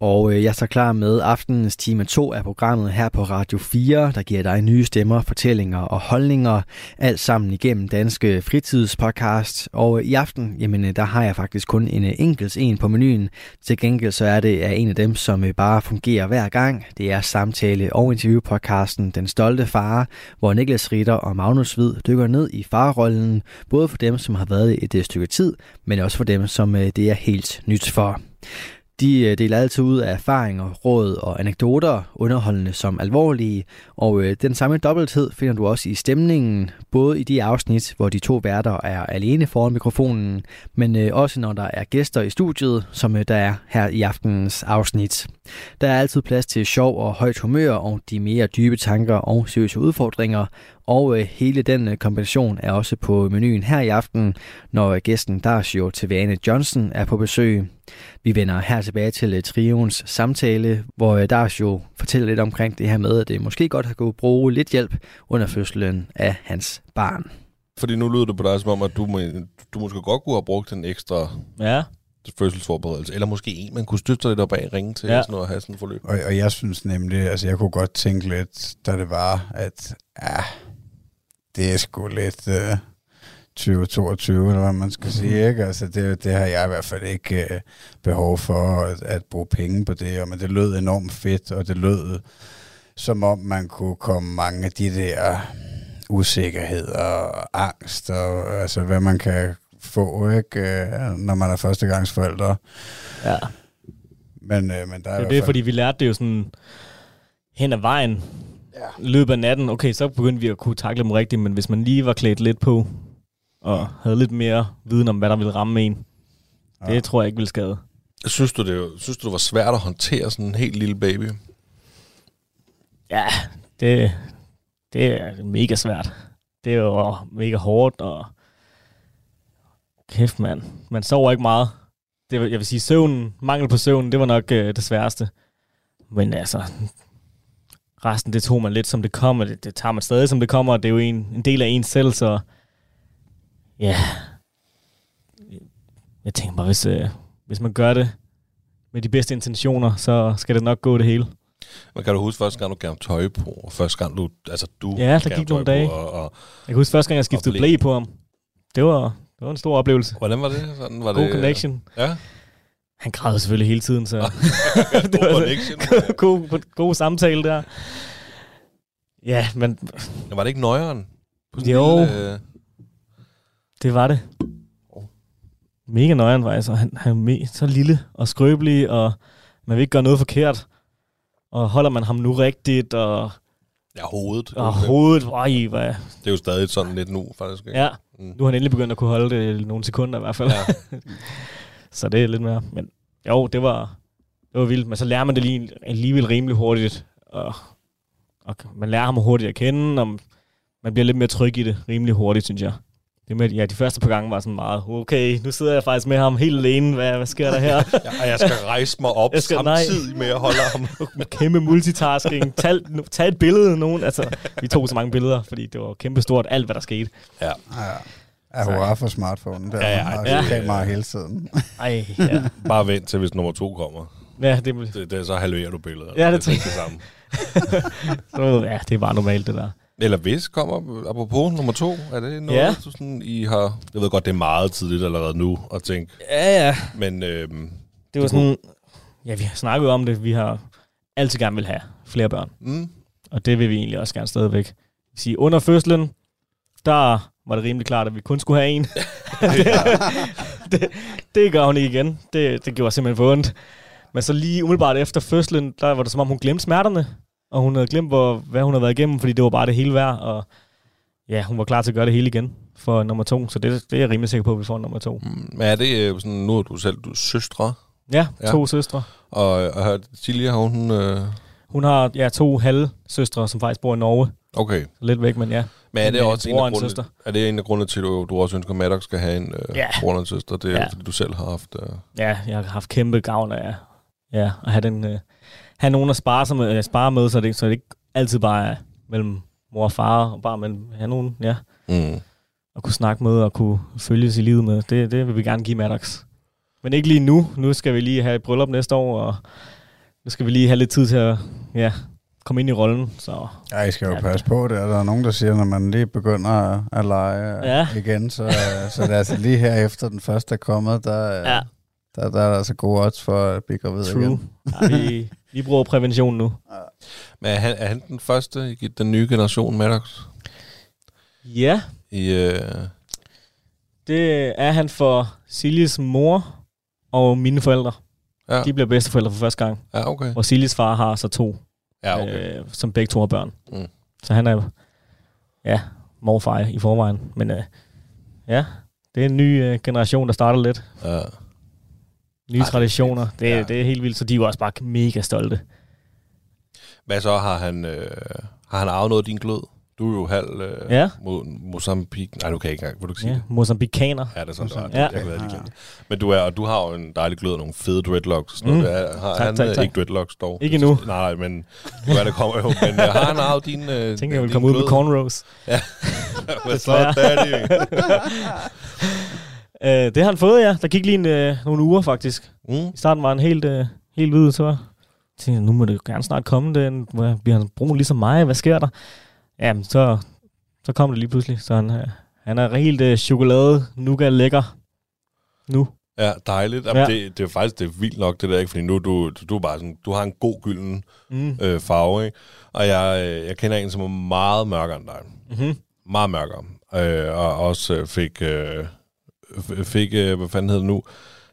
Og øh, jeg er så klar med aftenens time 2 af programmet her på Radio 4, der giver dig nye stemmer, fortællinger og holdninger, alt sammen igennem Danske Fritidspodcast. Og øh, i aften, jamen øh, der har jeg faktisk kun en enkelt en på menuen. Til gengæld så er det af en af dem, som bare fungerer hver gang. Det er samtale- og interviewpodcasten Den Stolte Far, hvor Niklas Ritter og Magnus Hvid dykker ned i farrollen, både for dem, som har været et stykke tid, men også for dem, som det er helt nyt for. De øh, deler altid ud af erfaringer, råd og anekdoter, underholdende som alvorlige, og øh, den samme dobbelthed finder du også i stemningen, både i de afsnit, hvor de to værter er alene foran mikrofonen, men øh, også når der er gæster i studiet, som der er her i aftenens afsnit. Der er altid plads til sjov og højt humør og de mere dybe tanker og seriøse udfordringer, og øh, hele den øh, kombination er også på menuen her i aften, når øh, gæsten Darcio Tevane Johnson er på besøg. Vi vender her tilbage til øh, trions samtale, hvor øh, Darcio fortæller lidt omkring det her med, at det måske godt har kunne bruge lidt hjælp under fødslen af hans barn. Fordi nu lyder det på dig som om, at du, må, du måske godt kunne have brugt en ekstra ja. fødselsforberedelse, eller måske en, man kunne støtte sig lidt op af, ringe til ja. sådan noget, og have sådan et forløb. Og, og jeg synes nemlig, altså jeg kunne godt tænke lidt, da det var, at ja, det er sgu lidt uh, 2022, eller hvad man skal mm-hmm. sige. Ikke? Altså, det, det har jeg i hvert fald ikke uh, behov for at, at bruge penge på det. Og, men det lød enormt fedt, og det lød som om man kunne komme mange af de der usikkerhed og angst, og altså hvad man kan få, ikke, uh, når man er førstegangsforældre. Ja. Men, uh, men der er det er det, fald... fordi vi lærte det jo sådan hen ad vejen, ja. løbet af natten, okay, så begyndte vi at kunne takle dem rigtigt, men hvis man lige var klædt lidt på, og havde lidt mere viden om, hvad der ville ramme en, ja. det tror jeg ikke ville skade. Synes du, det, synes du, det var svært at håndtere sådan en helt lille baby? Ja, det, det er mega svært. Det er jo mega hårdt, og kæft mand, man sover ikke meget. Det, jeg vil sige, søvn, mangel på søvn, det var nok øh, det sværeste. Men altså, resten, det tog man lidt som det kommer. Det, det tager man stadig som det kommer. Det er jo en, en del af ens selv, så ja. Jeg tænker bare, hvis, øh, hvis man gør det med de bedste intentioner, så skal det nok gå det hele. Men kan du huske første gang, du gav tøj på, og første gang du, altså du Ja, der gik nogle dage. Og, og, jeg kan huske første gang, jeg skiftede blæ på ham. Det var, det var en stor oplevelse. Hvordan var det? Sådan, var God det, connection. Ja. Han græd selvfølgelig hele tiden, så... det var connection. god, god samtale der. Ja, men... var det ikke nøjeren? Jo, lille, øh... det var det. Mega nøjeren var altså. Han, han er så lille og skrøbelig, og man vil ikke gøre noget forkert. Og holder man ham nu rigtigt, og... Ja, hovedet. Og hovedet, ej, hvad... Det er jo stadig sådan lidt nu, faktisk. Ikke? Ja, mm. nu har han endelig begyndt at kunne holde det nogle sekunder i hvert fald. Ja. Så det er lidt mere. Men jo, det var, det var vildt. Men så lærer man det lige, alligevel rimelig hurtigt. Og, og man lærer ham hurtigt at kende, og man bliver lidt mere tryg i det rimelig hurtigt, synes jeg. Det med, ja, de første par gange var sådan meget, okay, nu sidder jeg faktisk med ham helt alene, hvad, hvad sker der her? ja, jeg skal rejse mig op jeg skal, samtidig nej. med at holde ham. med kæmpe multitasking. Tag, tag et billede nogen. Altså, vi tog så mange billeder, fordi det var kæmpe stort, alt hvad der skete. Ja. ja. Ja, hurra for smartphone. Der ja, ja, har ja. kamera hele tiden. Ej, ja. Bare vent til, hvis nummer to kommer. Ja, det, det, det så halverer du billedet. Ja, det, det, det samme. så, ja, det er bare normalt, det der. Eller hvis kommer, apropos nummer to, er det noget, ja. du sådan, I har... Jeg ved godt, det er meget tidligt allerede nu at tænke. Ja, ja. Men øhm, det var det sådan... Kunne... Ja, vi har snakket om det. Vi har altid gerne vil have flere børn. Mm. Og det vil vi egentlig også gerne stadigvæk. Sige, under fødslen, der var det rimelig klart, at vi kun skulle have en. det, det, det gør hun ikke igen. Det, det gjorde simpelthen for ondt. Men så lige umiddelbart efter fødslen, der var det som om, hun glemte smerterne. Og hun havde glemt, hvor, hvad hun havde været igennem, fordi det var bare det hele værd. Og ja, hun var klar til at gøre det hele igen for nummer to. Så det, det er jeg rimelig sikker på, at vi får nummer to. Mm, men er det øh, sådan, nu er du selv du er søstre? Ja, to ja. søstre. Og, og Silja, har hun... Øh... Hun har ja, to halve søstre, som faktisk bor i Norge. Okay. Lidt væk, men ja. Men er det også en af, grunde, er det en af grundene til, at du, du også ønsker, at Maddox skal have en øh, ja. bror og en søster? Det er ja. fordi, du selv har haft... Øh... Ja, jeg har haft kæmpe gavn af ja, at have den, øh, have nogen at spare, sig med, spare med, så det, så det ikke altid bare er mellem mor og far, og bare men have nogen, ja, Mm. at kunne snakke med og kunne følges i livet med. Det, det vil vi gerne give Maddox. Men ikke lige nu. Nu skal vi lige have et bryllup næste år, og nu skal vi lige have lidt tid til at ja, komme ind i rollen. Så Ja, I skal jo Ja. passe på det. Der er nogen, der siger, når man lige begynder at, at lege Ja. ja. igen, så, så det er altså lige her efter den første er kommet, der, ja, ja. der, der er der altså gode odds for at blive gravid true. igen. Ja, vi, vi bruger prævention nu. Men er han, er han den første i den nye generation Maddox? Ja, I, øh, det er han for Siljes mor og mine forældre. ja. De bliver bedsteforældre for første gang. ja, okay. Og Siljes far har så to, Ja, okay. øh, som begge to har børn. Mm. Så han er ja, morfar i forvejen. Men øh, ja, det er en ny øh, generation, der starter lidt. Ja. Nye Ej, det er traditioner. Det, ja. det er helt vildt, så de er jo også bare mega stolte. Hvad så? Har han, øh, har han arvet noget af din glød? Du er jo halv øh, Ja. mod Mozambique. Nej, du kan ikke engang. Vil du ikke sige Ja, det? Mozambikaner. Ja, det er sådan, det var. Ja. Jeg kan lige glemme det. Men du, er, og du har jo en dejlig glød og nogle fede dreadlocks. Mm. noget. Der. Har Tak, han tak, øh, tak. ikke dreadlocks dog? Ikke endnu. Nej, men nu er det kommer jo. Men øh, har han arvet din øh, Jeg tænker, jeg vil komme ud med glød? cornrows. Hvad så, Desværre. daddy? Øh, det har han fået, ja. Der gik lige en, øh, nogle uger, faktisk. Mm. I starten var han helt, øh, helt hvid, så tænkte jeg, nu må det jo gerne snart komme. Den, Hvor bliver han brun ligesom mig? Hvad sker der? Jamen, så, så kom det lige pludselig. Så han, han er helt øh, chokolade, nougat lækker. Nu. Ja, dejligt. Jamen, Ja. Det, det er faktisk det er vildt nok, det der, ikke? Fordi nu du, du, er bare sådan, du har en god gylden Mm. øh, farve, ikke? Og jeg, øh, jeg kender en, som er meget mørkere end dig. Mm-hmm. Meget mørkere. Øh, og også øh, fik, øh, fik øh, hvad fanden hedder det nu,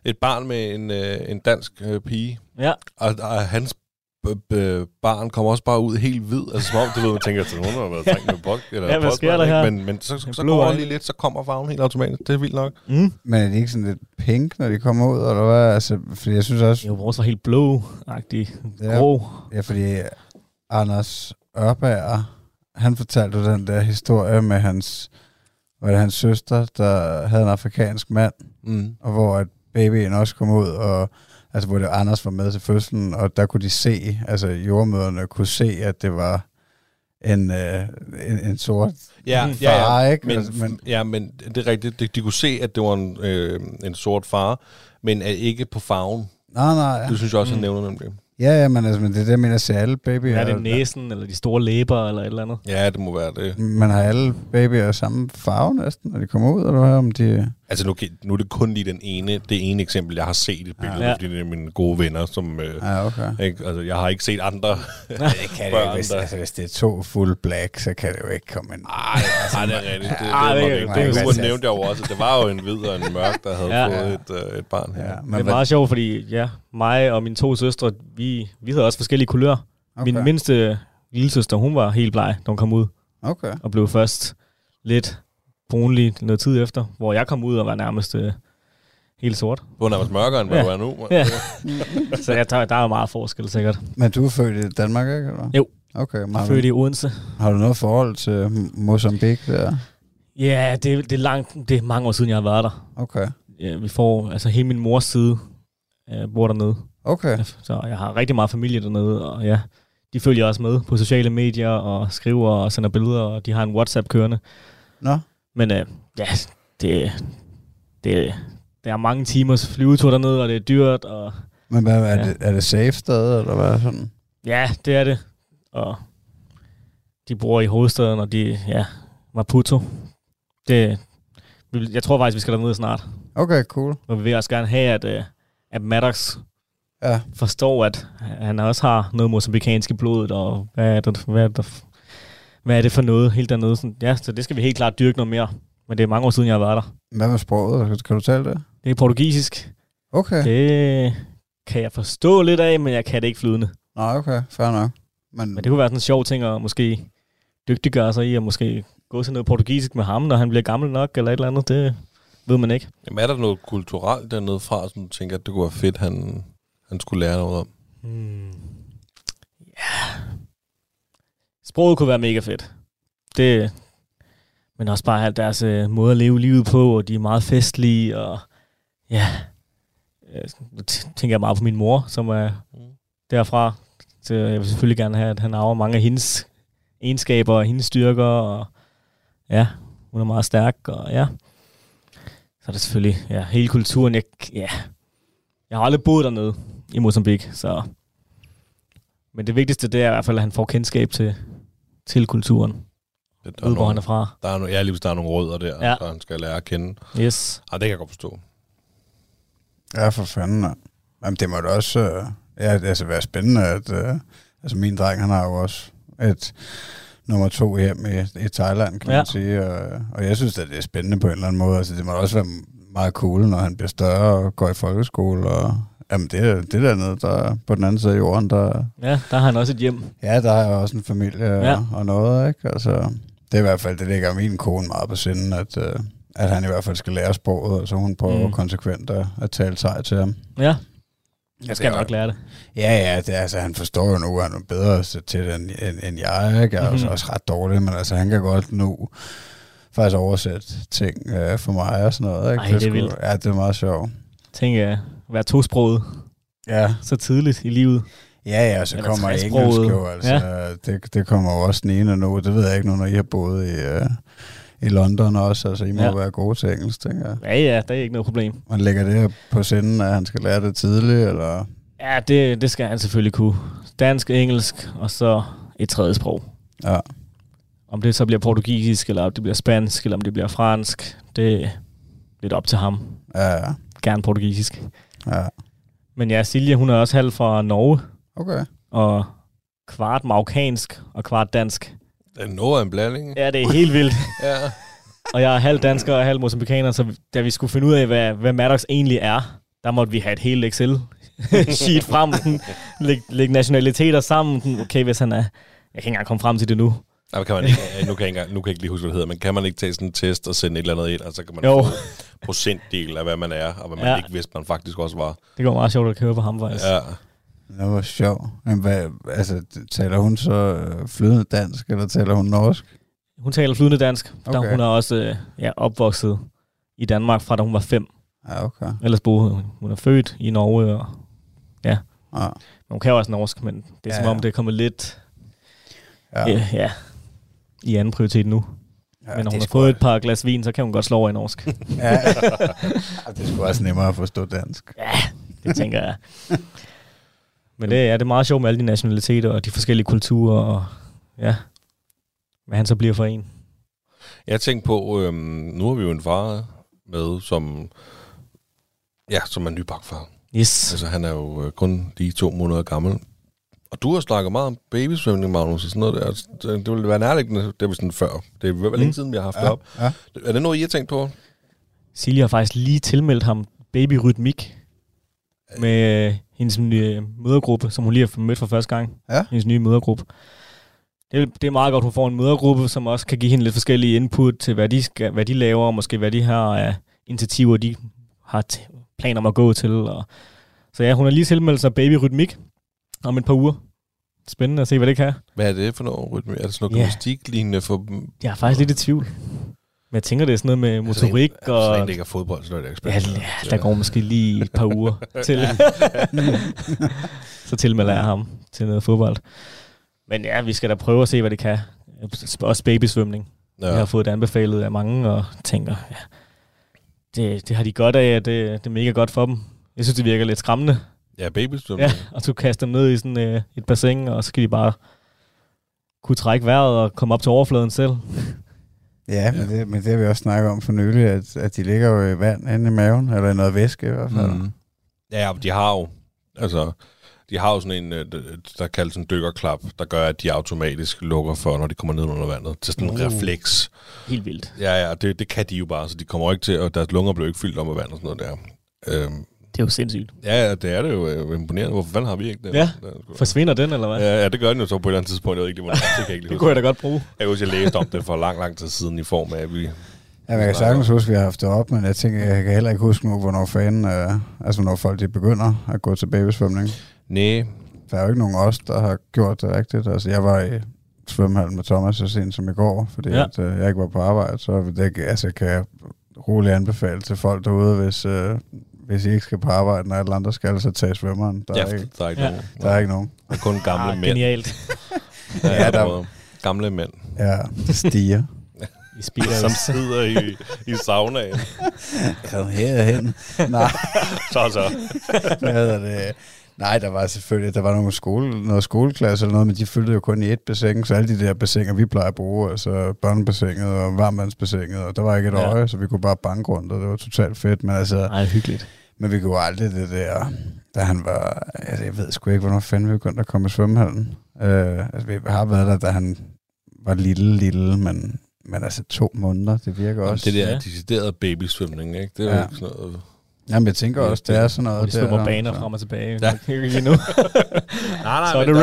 et barn med en, øh, en dansk øh, pige. Ja. Og, og hans barn kommer også bare ud helt hvid. Altså som om, du ved, man tænker, at nogen har været trængt med bok. Eller Ja, hvad sker der her? Men, men så, så, så går lige lidt, så kommer farven helt automatisk. Det er vildt nok. Mm. Men er de ikke sådan lidt pink, når de kommer ud, eller hvad? Altså, fordi jeg synes også, Jo, vores var helt blå-agtig. Ja. Grå. ja, fordi Anders Ørbager, han fortalte den der historie med hans, var det hans søster, der havde en afrikansk mand, Mm. og hvor at babyen også kom ud, og altså hvor det Anders var med til fødslen, og der kunne de se, altså jordmøderne kunne se, at det var en, øh, en, en sort Ja, far, ikke? Men, Altså, men, ja, men det er rigtigt. De, de kunne se, at det var en, øh, en sort far, men er ikke på farven. nej, nej, ja. Det synes jeg også, han Mm. nævner nemlig. Ja, ja, men, altså, men det er det, jeg mener, at alle babyer... Er det næsen, eller de store læber, eller et eller andet? Ja, det må være det. Man har alle babyer samme farve næsten, når de kommer ud, eller hvad? Om de... Altså, nu, nu er det kun lige den ene, det ene eksempel, jeg har set i et billede, Ja. fordi det er mine gode venner, som... Øh, Ja, okay. ikke, altså, jeg har ikke set andre. Det kan det hvis, der- altså, hvis det er to full black, så kan det jo ikke komme ind. Ej, altså, det er rigtigt. Det, det, Ej, det, det- det, det det, det, det nævnte jeg jo også. Det var jo en hvid og en mørk, der havde Ja. ja. fået et, øh, et barn her. Ja, Ja. men Det er hvad- meget sjovt, fordi ja, mig og mine to søstre, vi, vi havde også forskellige kulører. Okay. Min mindste lillesøster, hun var helt bleg, da hun kom ud, Okay. og blev først lidt brunlig noget tid efter, hvor jeg kom ud og var nærmest øh, helt sort. Du er nærmest mørkere, end hvad Ja. du er nu. Ja. Så jeg tager, der er jo meget forskel sikkert. Men du er født i Danmark, ikke? Eller? Jo. Okay, men Jeg har, er født du, i Odense. har du noget forhold til Mozambique der? Ja, det, det, er langt, det er mange år siden, jeg har været der. Okay. Ja, vi får, altså hele min mors side øh, bor dernede. Okay. Så jeg har rigtig meget familie dernede, og ja, de følger også med på sociale medier og skriver og sender billeder, og de har en WhatsApp kørende. Nå, Men øh, ja, det, det, det er mange timers flyvetur dernede, og det er dyrt, og men hvad, er, Ja. det, er det safe sted, eller hvad sådan? ja, det er det. Og de bor i hovedstaden, og de, ja, Maputo. Det, jeg tror faktisk, vi skal derned snart. Okay, cool. Og vi vil også gerne have, at, øh, at Maddox Ja, forstår, at han også har noget mosambikansk i blodet, og hvad er det, hvad er det, hvad er det for noget helt dernede. Sådan, ja, så det skal vi helt klart dyrke noget mere. Men det er mange år siden, jeg har været der. hvad med sproget? Kan du tale det? Det er portugisisk. Okay. Det kan jeg forstå lidt af, men jeg kan det ikke flydende. Nå, okay, fair nok. Men, Men det kunne være sådan en sjov ting at måske dygtiggøre sig i, og måske gå til noget portugisisk med ham, når han bliver gammel nok, eller et eller andet. Det ved man ikke. Jamen, er der noget kulturelt dernede fra, som du tænker, at det kunne være fedt, han, han skulle lære noget om? Hmm. Ja. Sproget kunne være mega fedt. Det, men også bare alt deres øh, måde at leve livet på, og de er meget festlige, og ja, øh, nu tænker jeg meget på min mor, som er Mm. derfra. Så jeg vil selvfølgelig gerne have, at han arver mange af hendes egenskaber og hendes styrker. Og ja, hun er meget stærk, og ja. Så er det selvfølgelig ja, hele kulturen. Jeg, ja, jeg har aldrig boet dernede i Mozambique, så... Men det vigtigste, det er i hvert fald, at han får kendskab til, til kulturen. Der Ved, hvor han er fra. Der er, no, ja, lige der er nogle rødder der, Ja. ja. der han skal lære at kende. Yes. Ah, det kan jeg godt forstå. Ja, for fanden. mand. Jamen, det må da også øh, ja, altså være spændende, at øh, altså min dreng, han har jo også et nummer to hjem i, i Thailand, kan Ja. man sige. Og, og jeg synes, at det er spændende på en eller anden måde. Altså, det må da også være meget cool, når han bliver større og går i folkeskole. Og, jamen, det, er- det dernede, der er på den anden side af jorden, der, Ja, der har han også et hjem. ja, der er også en familie Ja. og, og noget, ikke? Altså, det er i hvert fald, det ligger min kone meget på sinden, at, øh, at han i hvert fald skal lære sproget, og så hun prøver Mm. mm. konsekvent at, at tale sig til ham. Ja, jeg skal nok lære det. Ja, ja, det, er, altså, han forstår jo nu, at han er bedre til det, end, end, end jeg, ikke? Jeg er Mhm. også, ret dårlig, men altså, han kan godt nu faktisk oversætte ting øh, for mig og sådan noget, ikke? Ej, det er sgu- vildt. Ja, det er meget sjovt. Tænk at være tosproget Ja, så tidligt i livet. ja, ja, så Eller kommer engelsk jo, altså, ja. det, det kommer jo også den ene nu, det ved jeg ikke nu, når I har boet i, øh, i London også, altså I må Ja. være gode til engelsk, tænker jeg. Ja, ja, der er ikke noget problem. Man lægger det her på sinden, at han skal lære det tidligt, eller... Ja, det, det skal han selvfølgelig kunne. Dansk, engelsk, og så et tredje sprog. Ja, Om det så bliver portugisisk, eller om det bliver spansk, eller om det bliver fransk, det er lidt op til ham. ja, ja. Gerne portugisisk. Ja. Men ja, Silje, hun er også halv fra Norge, Okay. og kvart marokkansk og kvart dansk. Det er noget af en blanding. Ja, det er helt vildt. ja. Og jeg er halv dansker og halv mozambikaner, så da vi skulle finde ud af, hvad, hvad Maddox egentlig er, der måtte vi have et helt Excel-sheet frem, lægge, lægge nationaliteter sammen. Okay, hvis han er... Jeg kan ikke engang komme frem til det nu. Nej, kan man ikke, nu, kan jeg ikke, nu kan jeg ikke lige huske, hvad det hedder, men kan man ikke tage sådan en test og sende et eller andet ind, og så kan man Jo. få procentdel af, hvad man er, og hvad man Ja. ja. ikke vidste, man faktisk også var. Det går meget sjovt at køre på ham, faktisk. Ja. Det var sjovt. Men hvad, altså, taler hun så øh, flydende dansk, eller taler hun norsk? Hun taler flydende dansk. Okay. Okay. hun er også øh, ja, opvokset i Danmark fra da hun var fem. Ja, okay. Ellers boede hun. Hun er født i Norge, og Ja. men hun kan jo også norsk, men det er Ja, som om, ja. det er kommet lidt Ja. ja. Øh, ja, i anden prioritet nu. ja men når hun har fået et par glas vin, så kan hun godt slå over i norsk. Ja. Ja, det er sgu også nemmere at forstå dansk. det tænker jeg. Men det, ja, det er meget sjovt med alle de nationaliteter og de forskellige kulturer, og ja, hvad han så bliver for en. Jeg tænkte på, øhm, nu har vi jo en far med, som, ja, som er nybagt far. Yes. Altså, han er jo øh, kun lige to måneder gammel. Og du har snakket meget om babysvømning, Magnus, og sådan noget der. Så Det ville være nærliggende, det var sådan før. Det er vel længe Mm. siden, vi har haft det Ja, op. ja. Er det noget, I har tænkt på? Silje har faktisk lige tilmeldt ham babyrytmik med øh, hendes nye mødergruppe, som hun lige har mødt for første gang. Ja. Hendes nye mødergruppe. Det er, det er meget godt, hun får en mødergruppe, som også kan give hende lidt forskellige input til, hvad de, skal, hvad de laver, og måske hvad de har af initiativer, de har t- planer om at gå til. Og, så ja, hun har lige tilmeldt sig babyrytmik om et par uger. Spændende at se, hvad det kan. Hvad er det for noget rytme? Er det sådan noget Ja. gymnastik-lignende for dem? Jeg er faktisk lidt i tvivl. Men jeg tænker, det er sådan noget med motorik Altså, og... der ikke fodbold, så er det ikke Ja, ja, der går måske lige et par uger til. så tilmelder jeg ham til noget fodbold. Men ja, vi skal da prøve at se, hvad det kan. Også babysvømning. Ja. Jeg har fået det anbefalet af mange, og tænker, ja, det, det har de godt af, det, det er mega godt for dem. Jeg synes, det virker lidt skræmmende. Ja, babysvømning. Ja, og så kaste dem ned i sådan øh, et bassin, og så kan de bare kunne trække vejret og komme op til overfladen selv. Ja, men det, men det har vi også snakket om for nylig, at, at de ligger jo i vand inde i maven, eller i noget væske i hvert fald. Mm. Ja, ja, de har jo, altså, de har jo sådan en, øh, der kaldes en dykkerklap, der gør, at de automatisk lukker for, når de kommer ned under vandet. Det er sådan en Uh. refleks. Helt vildt. Ja, ja, det, det kan de jo bare, så de kommer ikke til, og deres lunger bliver ikke fyldt om med vand og sådan noget der. Øhm, Det er jo sindssygt. ja, det er det jo øh, imponerende. Hvorfor fanden har vi ikke det? Ja. Det er Forsvinder den, eller hvad? Ja, ja, det gør den jo så på et eller andet tidspunkt. Jeg ved ikke, lige, hvordan. det kan jeg ikke Det kunne jeg da godt bruge. Jeg kan huske, jeg læste om det for lang, lang tid siden i form af, at vi... Ja, jeg kan sagtens huske, at vi har haft det op, men jeg tænker, jeg kan heller ikke huske nu, hvornår fanden, øh, altså hvornår folk de begynder at gå til babysvømning. Nej, Der er jo ikke nogen af os, der har gjort det rigtigt. Altså, jeg var i svømmehallen med Thomas så sent som i går, fordi ja. at, øh, jeg ikke var på arbejde, så det, altså, kan jeg roligt anbefale til folk derude, hvis, øh, hvis I ikke skal på arbejde, når alle andre skal, så tage svømmeren. Der, Ja, er, ikke, der er ikke Ja. nogen. der er ikke nogen. Der er kun gamle ah, mænd. Genialt. Ja, Ja, der- der... Gamle mænd, Ja, det stiger. I speeder. som sidder i, i saunaen. Kom herhen. Nej, Så så. hvad hedder det? Nej, der var selvfølgelig, der var nogle skole, noget skoleklasse eller noget, men de fyldte jo kun i et bassin, så alle de der bassiner, vi plejer at bruge, altså børnebassinet og varmvandsbassinet, og der var ikke et Ja. øje, så vi kunne bare banke rundt, og det var totalt fedt, men altså, Nej, hyggeligt. men vi kunne aldrig det der, da han var, altså jeg ved sgu ikke, hvornår fanden vi begyndte at komme i svømmehallen. Øh, altså vi har været der, da han var lille, lille, men, men altså to måneder, det virker Jamen, også. det der Ja. deciderede babysvømning, ikke? Det er Ja. jo sådan noget... Jamen jeg tænker også, det er sådan noget. Og de svømmer der, baner så- frem og tilbage. Ja. Lige nu. Nej, Så er det men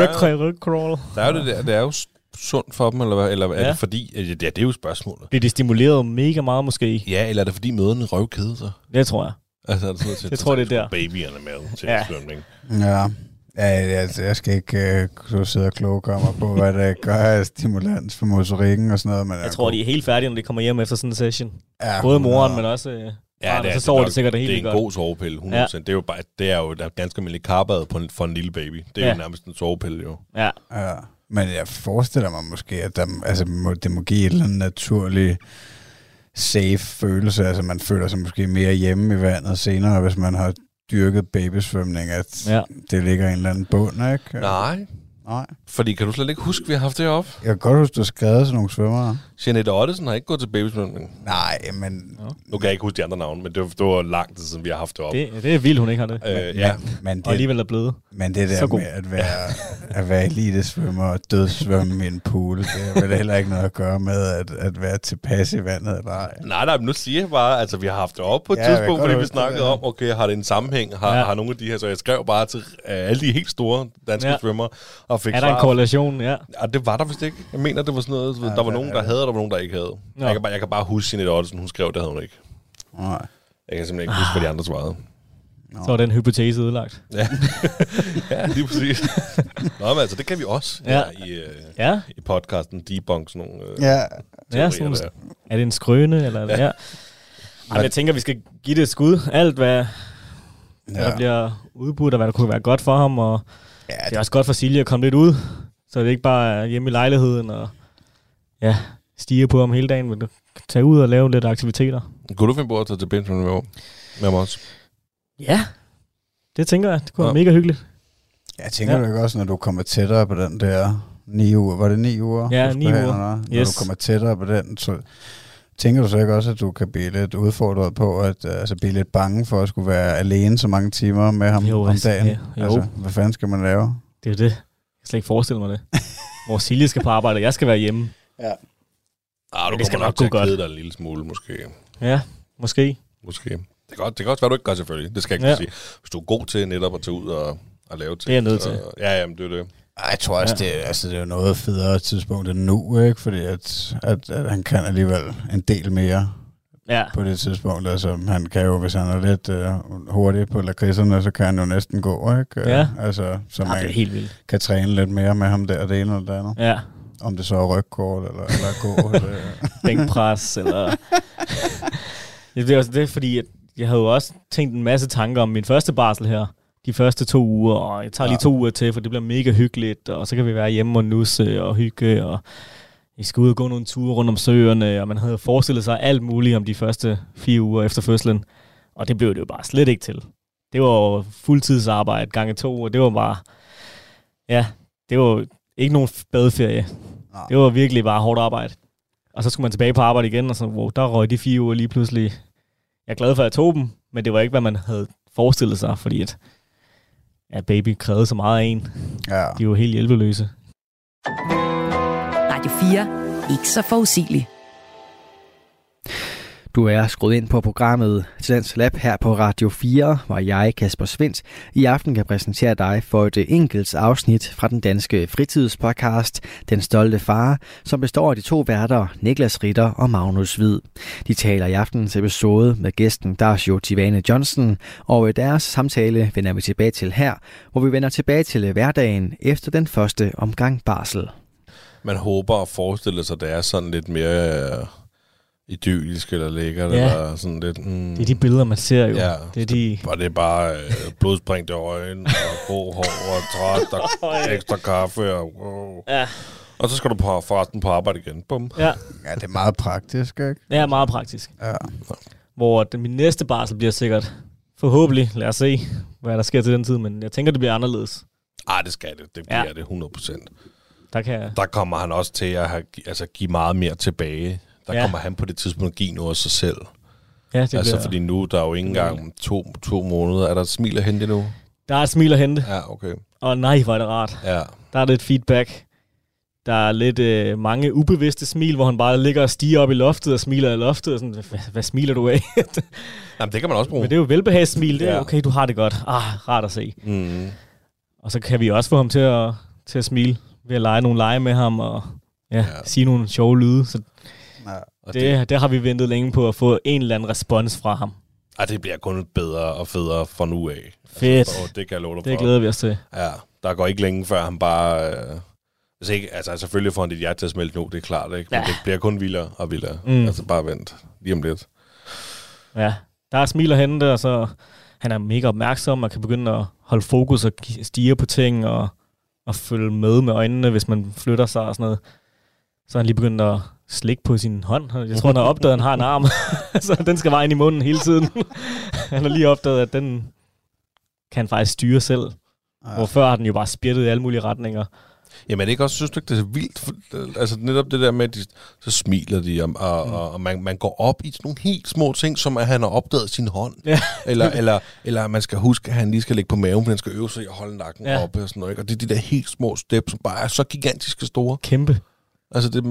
der er jo det der, det er jo sundt for dem, eller, hvad? eller er Ja. det fordi... Ja, det er jo spørgsmålet. Bliver de stimuleret mega meget måske? Ja, eller er det fordi møderne røvkede sig? Det tror jeg. Altså, er det til, Jeg tror, det er så der. Babyerne med til Ja. svømning. Ja. Ja, altså, jeg skal ikke uh, sidde og kloge mig på, hvad det gør af stimulans for motorikken og sådan noget. Men Jeg tror, de er helt færdige, når de kommer hjem efter sådan en session. ja, Både moren, men også... Øh, Ja, det er, så sover det de sikkert det Det helt er en godt. god sovepille, 100%. Ja. Det er jo bare, det er jo der er ganske almindelig karbad på en, for en lille baby. Det er Ja. jo nærmest en sovepille, jo. Ja, Ja. Men jeg forestiller mig måske, at der, altså, må, det må give et eller andet naturligt safe følelse. Altså man føler sig måske mere hjemme i vandet senere, hvis man har dyrket babysvømning, at ja. det ligger i en eller anden bund, ikke? Nej. Nej. Fordi kan du slet ikke huske, at vi har haft det op? Jeg kan godt huske, du har skrevet sådan nogle svømmere. Jeanette Ottesen har ikke gået til babysvømning. Nej, men... Nu kan jeg ikke huske de andre navne, men det var, det var lang tid siden, vi har haft det op. Det, det er vildt, hun ikke har det. øh, ja. Men, men Og det, alligevel er blevet. Men det Så der god. med at være, at være elitesvømmer og dødssvømme i en pool, det har vel heller ikke noget at gøre med at, at være tilpas i vandet eller ej. Nej, nej, men nu siger jeg bare, altså vi har haft det op på et Ja, tidspunkt, fordi vi snakkede det, om, okay, har det en sammenhæng? Har, Ja. har nogle af de her, så jeg skrev bare til uh, alle de helt store danske Ja. svømmer, og fik Er der en svar. Korrelation? Ja. Ja, det var der vist ikke. Jeg mener, det var sådan noget, Ja, ja, der var det nogen, er der det. havde, og der var nogen, der ikke havde. Nå. Jeg kan, bare, jeg kan bare huske Jeanette Ottesen, hun skrev, det havde hun ikke. Nej. Jeg kan simpelthen ikke huske, hvad de andre svarede. Så er den hypotese udlagt. Ja, ja lige præcis. Nå, men altså, det kan vi også Ja. ja. i, øh, Ja, i podcasten debunk sådan nogle øh, Ja, ja sådan, der. er det en skrøne? Eller, ja. ja. Jamen, jeg tænker, vi skal give det et skud. Alt, hvad, hvad ja. der bliver udbudt, og hvad der kunne være godt for ham. Og ja det er også godt for Silje at komme lidt ud, så det ikke bare er hjemme i lejligheden og ja, stige på ham hele dagen, men tage ud og lave lidt aktiviteter. Kunne du finde på at tage til Benjamin med, med også? Ja, det tænker jeg. Det kunne være Ja. mega hyggeligt. jeg tænker Ja. ikke også, når du kommer tættere på den der ni uger, var det ni uger? Ja, du skulle ni have, uger. eller hvad? Når Yes. du kommer tættere på den, så tænker du så ikke også, at du kan blive lidt udfordret på, at uh, altså blive lidt bange for at skulle være alene så mange timer med ham Jo, om altså, dagen? ja, jo. Altså, hvad fanden skal man lave? Det er jo det. Jeg kan slet ikke forestille mig det. Hvor Silje skal på arbejde, og jeg skal være hjemme. Ah, du det skal kommer nok gå at godt. dig en lille smule, måske. Ja, måske. Måske. Det kan, godt, det kan også være, du ikke gør selvfølgelig. Det skal jeg ikke Ja. ja. sige. Hvis du er god til netop at tage ud og, og lave ting. Det er jeg nødt så- til. Ja, jamen, det er det. Ej, jeg tror også, ja. det, altså, det er jo noget federe tidspunkt end nu, ikke? Fordi at, at, at han kan alligevel en del mere Ja, på det tidspunkt. Altså, han kan jo, hvis han er lidt øh, hurtig på lakridserne, så kan han jo næsten gå, ikke? Øh, Ja. Altså, så ja man det er helt vildt. kan træne lidt mere med ham der, det ene eller det andet. Ja, Om det så er rygkort eller, eller gå. det, bænkpres, eller... det er også det, fordi at jeg havde jo også tænkt en masse tanker om min første barsel her. De første to uger, og jeg tager lige Ja. to uger til, for det bliver mega hyggeligt, og så kan vi være hjemme og nusse og hygge, og vi skal ud og gå nogle ture rundt om søerne, og man havde forestillet sig alt muligt om de første fire uger efter fødslen, og det blev det jo bare slet ikke til. Det var jo fuldtidsarbejde gange to, og det var bare, ja, det var ikke nogen badeferie. Nej. Det var virkelig bare hårdt arbejde. Og så skulle man tilbage på arbejde igen, og så, wow, der røg de fire uger lige pludselig. Jeg er glad for, at jeg tog dem, men det var ikke, hvad man havde forestillet sig, fordi at, at baby krævede så meget af en. ja. De var helt hjælpeløse. Radio 4. Ikke så forudsigelig. Du er skruet ind på programmet Tidens Lab her på Radio 4, hvor jeg, Kasper Svendt, i aften kan præsentere dig for et enkelt afsnit fra den danske fritidspodcast Den Stolte Far, som består af de to værter Niklas Ritter og Magnus Hvid. De taler i aftenens episode med gæsten Darsjo Tivane Johnson, og deres samtale vender vi tilbage til her, hvor vi vender tilbage til hverdagen efter den første omgang barsel. Man håber og forestiller sig, at det er sådan lidt mere... øh, idyllisk eller lækkert, Ja. eller sådan lidt... Mm, Det er de billeder, man ser jo. Ja. Det er de... Og det er bare øh, blodsprængte øjne, og grå hår, og træt, og ekstra kaffe, og, wow. Ja. og så skal du på, forresten på arbejde igen. Bum. Ja, Ja, det er meget praktisk, ikke? det er meget praktisk. Ja. Hvor den, min næste barsel bliver sikkert forhåbentlig, lad os se, hvad der sker til den tid, men jeg tænker, det bliver anderledes. Ah, det skal det. Det Ja. bliver det 100 procent. Der kan. Der kommer han også til at have, altså, give meget mere tilbage. Der ja. kommer han på det tidspunkt at give noget af sig selv. Ja, det altså, bliver, fordi nu der er jo ikke engang to, to måneder. Er der et smil at hente nu? Der er et smil at hente, Ja, okay. og nej, hvor er det rart. Ja. Der er lidt feedback. Der er lidt øh, mange ubevidste smil, hvor han bare ligger og stiger op i loftet og smiler i loftet. Og sådan, hvad, hvad smiler du af? Jamen, det kan man også bruge. Men det er jo velbehagssmil. Det er Ja. okay, du har det godt. Ah, rart at se. Mm. Og så kan vi også få ham til at, til at smile ved at lege nogle lege med ham og ja, ja. Sige nogle sjove lyde. Så ja. Og det, det, det har vi ventet længe på at få en eller anden respons fra ham. ah, det bliver kun bedre og federe fra nu af. Fedt. Og det kan jeg love dig Det for. glæder vi os til. Ja, der går ikke længe før han bare... Øh, hvis ikke, altså selvfølgelig får han dit hjerte til at smelte nu, det er klart, ikke? Men Ja. det bliver kun vildere og vildere. Mm. Altså bare vent lige om lidt. Ja, der er smil at hente, og så han er mega opmærksom og kan begynde at holde fokus og stige på ting og, og følge med med øjnene, hvis man flytter sig og sådan noget. Så han lige begyndt at slikke på sin hånd. Jeg tror, han har opdaget, at han har en arm, så den skal bare ind i munden hele tiden. han har lige opdaget, at den kan han faktisk styre selv. Ja. Hvor før har den jo bare spjættet i alle mulige retninger. Jamen er det ikke også, synes du ikke, det er så vildt? For, altså netop det der med, at de, så smiler de, og, og, Mm. og, man, man går op i sådan nogle helt små ting, som at han har opdaget sin hånd. Ja. Eller, eller, eller man skal huske, at han lige skal ligge på maven, for han skal øve sig i at holde nakken Ja. oppe og sådan noget. Ikke? Og det er de der helt små steps, som bare er så gigantiske store. Kæmpe. Altså det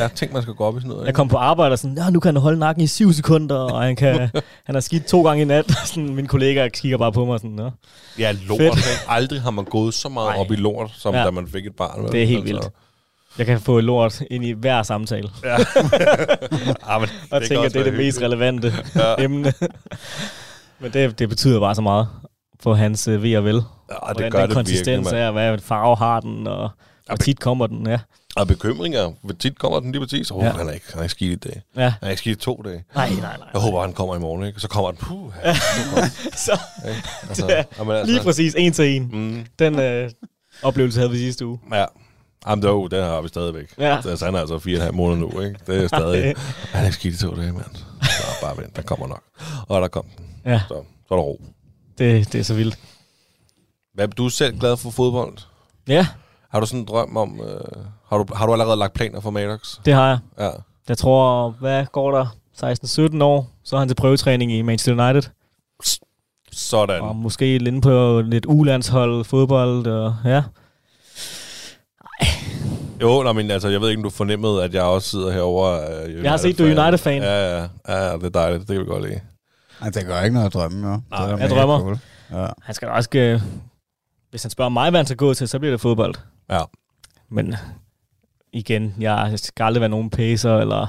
er ting, man skal gå op i sådan noget. Jeg Ikke? kom på arbejde og sådan, ja, nu kan han holde nakken i 7 sekunder, og han, kan, han har skidt to gange i nat. sådan, mine kollegaer kigger bare på mig sådan, Nå. Ja, lort. Fedt. Aldrig har man gået så meget Nej. op i lort, som Ja. ja. da man fik et barn. Altså, Det er helt vildt. Jeg kan få lort ind i hver samtale, Ja. ah, men og kan tænker, det er det mest relevante Ja. emne. Men det, det betyder bare så meget for hans øh, ved og vel. Ja, Hvordan det gør den det konsistens virkelig, mand. er, hvad farve har den, og hvor tit kommer den. Ja. Og bekymringer. Hvor tit kommer den lige præcis? Oh, Ja. han, er ikke, han er ikke skidt i dag. ja. Han er ikke skidt i to dage. Nej, nej, nej. Jeg håber, han kommer i morgen, ikke? Så kommer den, puh, ja, Så altså, Ja, jamen, altså, lige præcis en til en. Mm, Den øh, oplevelse havde vi sidste uge. ja. Jamen, det, jo, den har vi stadigvæk. Ja. Altså, han er altså fire og en halv måneder nu, ikke? Det er stadig... han er ikke skidt i to dage, mand. Så bare vent, den kommer nok. Og der kom den. Ja, Så, så er der ro. det, det er så vildt. Hvad, du er selv glad for fodbold? Ja, Har du sådan en drøm om... Øh, har, du, har du allerede lagt planer for Maddox? det har jeg. Ja. Jeg tror, hvad går der? 16-17 år, så er han til prøvetræning i Manchester United. Sådan. Og måske lidt på lidt ulandshold, fodbold, og ja. Jo, nej, men altså, jeg ved ikke, om du fornemmede, at jeg også sidder herovre. Øh, Jeg har set, du er United-fan. Ja, ja, ja, det er dejligt. Det kan vi godt lide. Ej, det gør ikke noget at drømme, jo. Det er da jeg drømmer. Cool. Ja. Han skal også... Øh, hvis han spørger mig, hvad han skal gå til, så bliver det fodbold. Ja. Men igen, jeg skal aldrig være nogen pacer, eller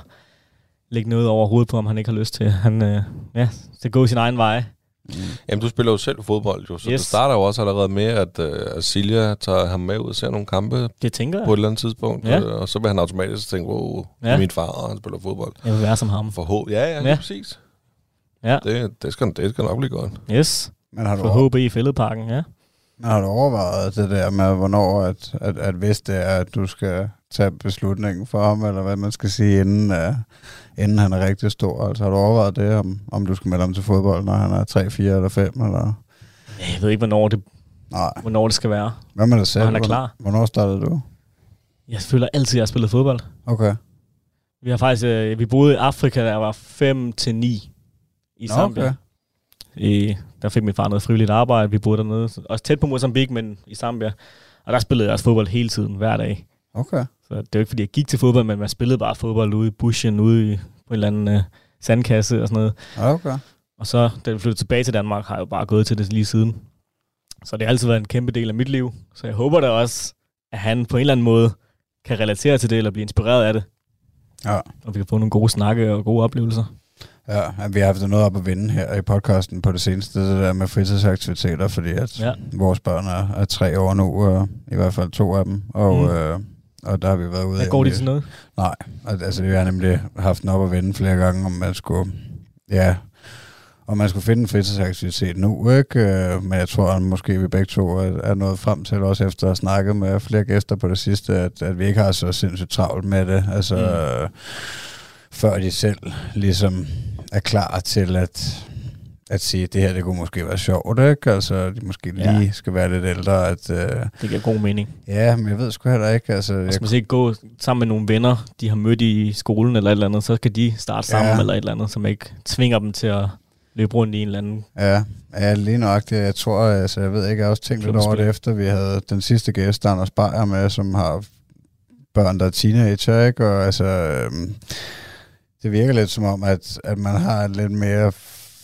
lægge noget over hovedet på, om han ikke har lyst til. Han øh, ja, skal gå sin egen vej. Jamen, du spiller jo selv fodbold, jo, så yes. Det starter jo også allerede med, at, øh, at Silja tager ham med ud og ser nogle kampe Det tænker på jeg. et eller andet tidspunkt, Ja. øh, og så vil han automatisk tænke, wow, Ja. er min far, og han spiller fodbold. Jeg vil være som ham. For H. Ja, ja, Ja. præcis. Ja. Det, det, skal, det skal nok blive godt. Yes. Men har du, For HB i fældeparken, ja. Har du overvejet det der med, hvornår, at, at, at hvis det er, at du skal tage beslutningen for ham, eller hvad man skal sige, inden, uh, inden han er rigtig stor? Altså har du overvejet det, om, om du skal melde ham til fodbold, når han er 3, 4 eller 5? Eller? Jeg ved ikke, hvornår det, Nej. hvornår det skal være. Hvad med dig selv? Han er klar. Hvornår startede du? Jeg føler altid, at jeg har spillet fodbold. Okay. Vi har faktisk, øh, vi boede i Afrika, da jeg var 5 til 9 i Zambia. okay. I, der fik min far noget frivilligt arbejde. Vi boede dernede. Også tæt på Mozambique, men i Zambia. Og der spillede jeg også fodbold hele tiden, hver dag. Okay. Så det er jo ikke, fordi jeg gik til fodbold, men man spillede bare fodbold ude i bushen, ude i, på en eller anden øh, sandkasse og sådan noget. Okay. Og så, da vi flyttede tilbage til Danmark, har jeg jo bare gået til det lige siden. Så det har altid været en kæmpe del af mit liv. Så jeg håber da også, at han på en eller anden måde kan relatere til det, eller blive inspireret af det. Ja. Og vi kan få nogle gode snakke og gode oplevelser. Ja, vi har haft noget op at vinde her i podcasten på det seneste, det der med fritidsaktiviteter, fordi at Ja. vores børn er, er tre år nu, og i hvert fald to af dem. Og, Mm. øh, og der har vi været ude i, går de til noget? Nej, al- altså vi har nemlig haft den op at vende flere gange, om man skulle, ja, om man skulle finde en fritidsaktivitet nu, ikke? Øh, Men jeg tror, at måske vi begge to er nået frem til, også efter at have snakket med flere gæster på det sidste, at, at vi ikke har så sindssygt travlt med det. Altså, mm. før de selv ligesom er klar til at, at sige, at det her, det kunne måske være sjovt, ikke? Altså, de måske Ja. lige skal være lidt ældre, at... Øh, Det giver god mening. ja, men jeg ved sgu heller ikke, altså... Skal man ikke gå sammen med nogle venner, de har mødt i skolen eller et eller andet, så skal de starte sammen Ja. eller et eller andet, som ikke tvinger dem til at løbe rundt i en eller anden. Ja, ja lige nok det. Jeg tror, altså, jeg ved ikke, jeg har også tænkt lidt over det, efter vi havde den sidste gæst, Anders Beyer med, som har børn, der er teenager, ikke? Og altså, øhm, det virker lidt som om, at, at man har lidt mere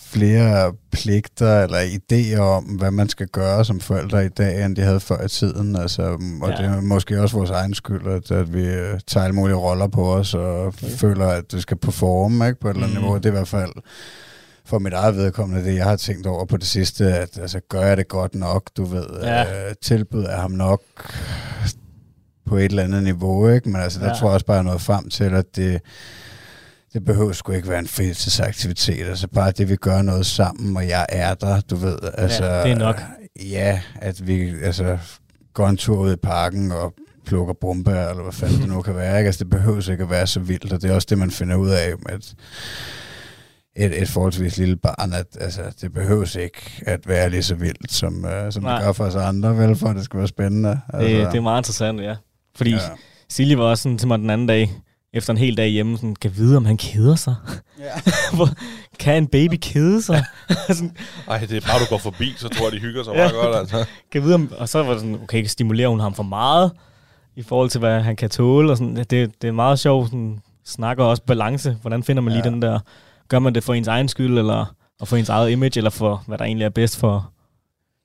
flere pligter eller idéer om, hvad man skal gøre som forældre i dag, end de havde før i tiden. Altså, og Ja. det er måske også vores egen skyld, at, at vi tager alle mulige roller på os, og okay. føler, at det skal performe ikke, på et eller andet Mm. niveau. Det er i hvert fald for mit eget vedkommende, det jeg har tænkt over på det sidste, at altså, gør jeg det godt nok, du ved, Ja. øh, tilbyder jeg ham nok på et eller andet niveau, ikke? Men altså, der Ja. tror jeg også bare, nået frem til, at det, det behøver sgu ikke være en fritidsaktivitet. Altså bare det, vi gør noget sammen, og jeg er der, du ved. Altså, det er nok. Ja, at vi altså, går en tur ud i parken og plukker brumbær, eller hvad fanden det nu kan være. Ikke? Altså, det behøver ikke at være så vildt, og det er også det, man finder ud af med et, et, et forholdsvis lille barn, at altså, det behøves ikke at være lige så vildt, som, uh, som Nej. det gør for os andre, vel, for at det skal være spændende. Altså, Det, det er meget interessant, ja. Fordi ja. ja. Silje var også sådan til mig den anden dag, efter en hel dag hjemme, sådan, kan vide, om han keder sig. Ja. Hvor- kan en baby kede sig? sådan, Ej, det er bare, du går forbi, så tror jeg, de hygger sig Ja. meget godt, altså. kan vide, om, og så var det sådan, okay, stimulerer hun ham for meget, i forhold til, hvad han kan tåle, og sådan, det, det er meget sjovt, sådan, snakker også balance, hvordan finder man lige Ja. den der, gør man det for ens egen skyld, eller og for ens eget image, eller for, hvad der egentlig er bedst for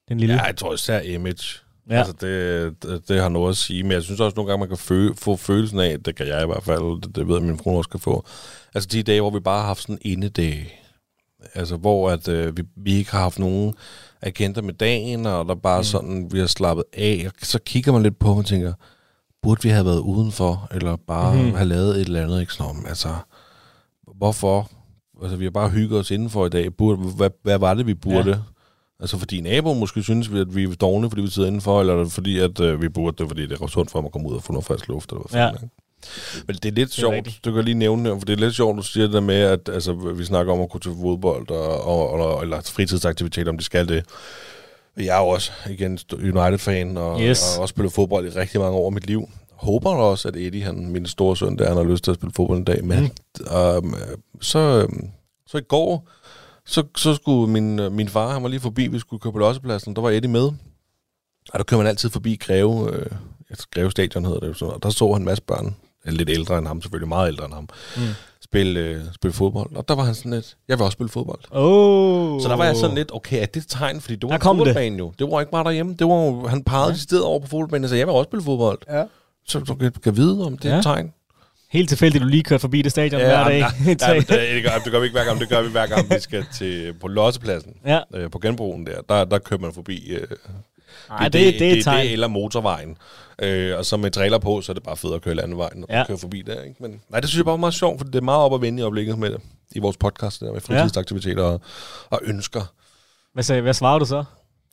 den lille? Ja, jeg tror især image. Ja. Altså, det, det, det har noget at sige, men jeg synes også nogle gange, man kan fø, få følelsen af, det kan jeg i hvert fald, det, det ved jeg, min frue også kan få, altså de dage, hvor vi bare har haft sådan en indedag, altså hvor at, øh, vi, vi ikke har haft nogen agenter med dagen, og der bare mm. sådan, vi har slappet af, og så kigger man lidt på, og man tænker, burde vi have været udenfor, eller bare mm. have lavet et eller andet, ikke sådan, om, altså, hvorfor? Altså, vi har bare hygget os indenfor i dag. Burde, hvad, hvad var det, vi burde? Ja. Altså, fordi naboen måske synes, vi, at vi er dogne, fordi vi sidder indenfor, eller er det fordi, at øh, vi burde det, fordi det er sundt for mig at komme ud og få noget frisk luft, eller hvad Ja. fanden? Men det er lidt er sjovt, rigtigt. du kan lige nævne det, for det er lidt sjovt, du siger det der med, at altså, vi snakker om at gå til fodbold, og, og, og, eller fritidsaktiviteter, om de skal det. Jeg er jo også, igen, United-fan, og, Yes. og har også spillet fodbold i rigtig mange år af mit liv. Håber da også, at Eddie, han, min store søn, der han har lyst til at spille fodbold en dag. Men mm. um, så, øhm, så i går, så, så skulle min, øh, min far, han var lige forbi, vi skulle køre på lossepladsen, der var Eddie med. Og der kører man altid forbi Greve, øh, Greve Stadion hedder det jo sådan, og der så han en masse børn, lidt ældre end ham, selvfølgelig meget ældre end ham, Mm. spille, øh, spille fodbold. Og der var han sådan lidt, jeg vil også spille fodbold. Oh. Så der var jeg sådan lidt, okay, er det et tegn? Fordi det var Der en kom det. fodboldbane jo. Det var ikke bare derhjemme. Det var han pegede ja. sted over på fodboldbanen og sagde, jeg vil også spille fodbold. Ja. Så du kan, kan vide, om det er Ja. et tegn. Helt tilfældigt, du lige kørte forbi det stadion hver dag. Ja, ja, men det, det, gør, det gør vi ikke hver gang. Det gør vi hver gang, vi skal til, på Lossepladsen. ja. Øh, på genbrugen der. Der, der kører man forbi. Øh, Ej, det, det, det er et tegn. Det, eller motorvejen. Øh, og så med trailer på, så er det bare fedt at køre landevejen, og Ja. ja. køre forbi der. Ikke? Men nej, det synes jeg bare var meget sjovt, for det er meget op at vende i øjeblikket med det. I vores podcast der med fritidsaktiviteter og, og ønsker. Hvad, sagde, hvad svarer du så?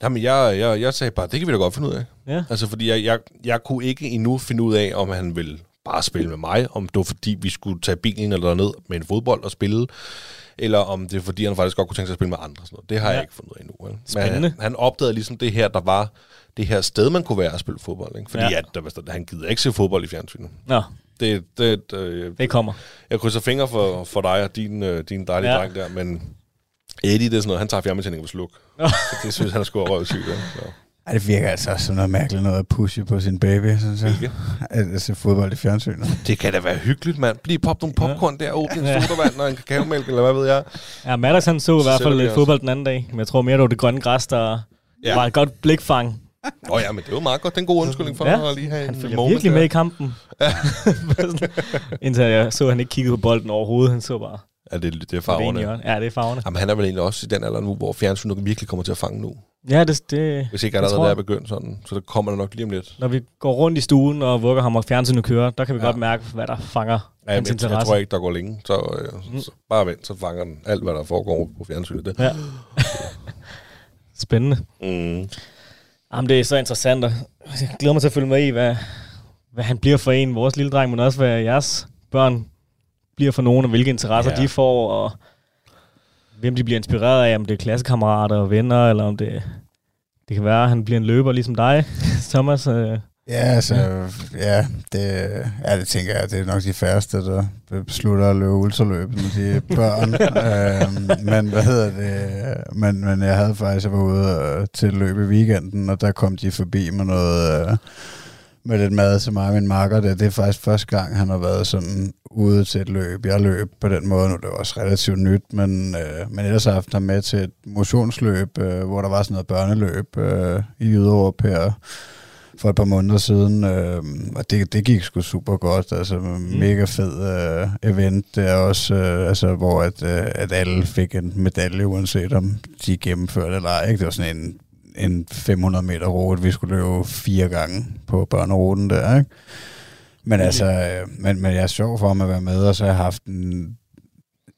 Jamen, jeg, jeg, jeg sagde bare, det kan vi da godt finde ud af. Ja. Altså, fordi jeg, jeg, jeg kunne ikke endnu finde ud af, om han ville bare spille med mig, om det var fordi, vi skulle tage bilen eller ned med en fodbold og spille, eller om det er fordi, han faktisk godt kunne tænke sig at spille med andre. Sådan noget. Det har Ja. jeg ikke fundet ud af endnu. Vel? Spændende. Men han, han opdagede ligesom det her, der var det her sted, man kunne være at spille fodbold. Ikke? Fordi Ja. ja. at, der, var- han gider ikke se fodbold i fjernsynet. Nå, Det, det, det, det kommer. jeg krydser fingre for, for dig og din, øh, din dejlige Ja. ja. dreng der, men Eddie, det er sådan noget, han tager fjernbetjeningen på sluk. Det synes han er sgu røvsygt. Ikke? Ej, det virker altså også som noget mærkeligt noget at pushe på sin baby, synes jeg. At se fodbold i fjernsynet. Det kan da være hyggeligt, mand. Lige pop nogle popcorn der, åbne en Ja. sodavand og en kakaomælk, eller hvad ved jeg. Ja, Maddox han så i hvert fald lidt fodbold den anden dag. Men jeg tror mere, det var det grønne græs, der ja. Ja. var et godt blikfang. Nå ja, men det jo meget godt. Det er en god undskyldning for Ja. ja. at lige have Han en moment virkelig der. med i kampen. Indtil jeg så, at han ikke kiggede på bolden overhovedet. Han så bare Ja, det, det er farverne. Ja, det er farverne. Jamen, han er vel egentlig også i den alder nu, hvor fjernsynet virkelig kommer til at fange nu. Ja, det, det, Hvis ikke allerede tror er begyndt sådan. Så der kommer der nok lige om lidt. Når vi går rundt i stuen og vugger ham og fjernsynet kører, der kan vi Ja. godt mærke, hvad der fanger Ja, hans jeg, jeg, interesse. tror ikke, der går længe. Så, øh, Mm. så bare vent, så fanger den alt, hvad der foregår på fjernsynet. Det. Ja. Spændende. Mm. Jamen, det er så interessant, og jeg glæder mig til at følge med i, hvad, hvad han bliver for en, vores lille dreng, men også hvad jeres børn bliver for nogen, og hvilke interesser ja. de får, og hvem de bliver inspireret af, om det er klassekammerater og venner, eller om det, det kan være, at han bliver en løber ligesom dig, Thomas. Øh, Ja, altså, ja, det, ja, det tænker jeg, det er nok de færreste, der beslutter at løbe ultraløb med de børn. øhm, men hvad hedder det? Men, men jeg havde faktisk, jeg var ude øh, til løb i weekenden, og der kom de forbi med noget, øh, med lidt mad til mig og min makker. Det, det er faktisk første gang, han har været sådan ude til et løb. Jeg løb på den måde, nu det var også relativt nyt, men, øh, men ellers har jeg haft ham med til et motionsløb, øh, hvor der var sådan noget børneløb øh, i Jyderup her for et par måneder siden, øh, og det, det gik sgu super godt, altså mm. mega fed øh, event, det er også, øh, altså, hvor at, øh, at alle fik en medalje, uanset om de gennemførte eller ej, ikke? det var sådan en, en 500 meter rute, vi skulle løbe fire gange på børneruten der, ikke? Men altså, øh, men, men jeg er sjov for ham at være med, og så har jeg haft en,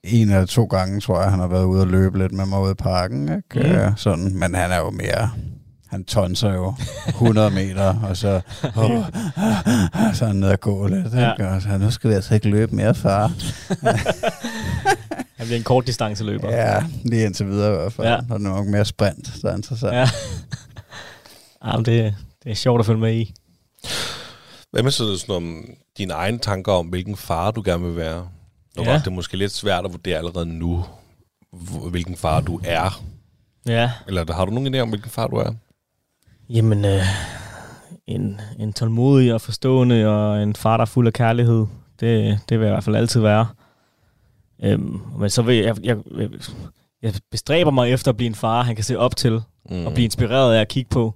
en eller to gange, tror jeg, han har været ude og løbe lidt med mig ude i parken, ikke? Mm. Øh, sådan, men han er jo mere, han tonser jo 100 meter, og så, oh, så er han nede og gå lidt, ikke? Ja. Og så, nu skal vi altså ikke løbe mere, far. han bliver en kort distanceløber. Ja, lige indtil videre i hvert fald. Ja. Og det er nok mere sprint, der er interessant. ja. Jamen, det, det er sjovt at følge med i. Hvad med sådan, sådan om dine egne tanker om, hvilken far du gerne vil være? Nu Ja. det er måske lidt svært at vurdere allerede nu, hvilken far du er. Ja. Eller har du nogen idé om, hvilken far du er? Jamen, øh, en, en tålmodig og forstående og en far, der er fuld af kærlighed. Det, det vil jeg i hvert fald altid være. Øhm, men så vil jeg, jeg, jeg, jeg bestræber mig efter at blive en far, han kan se op til Mm. og blive inspireret af at kigge på.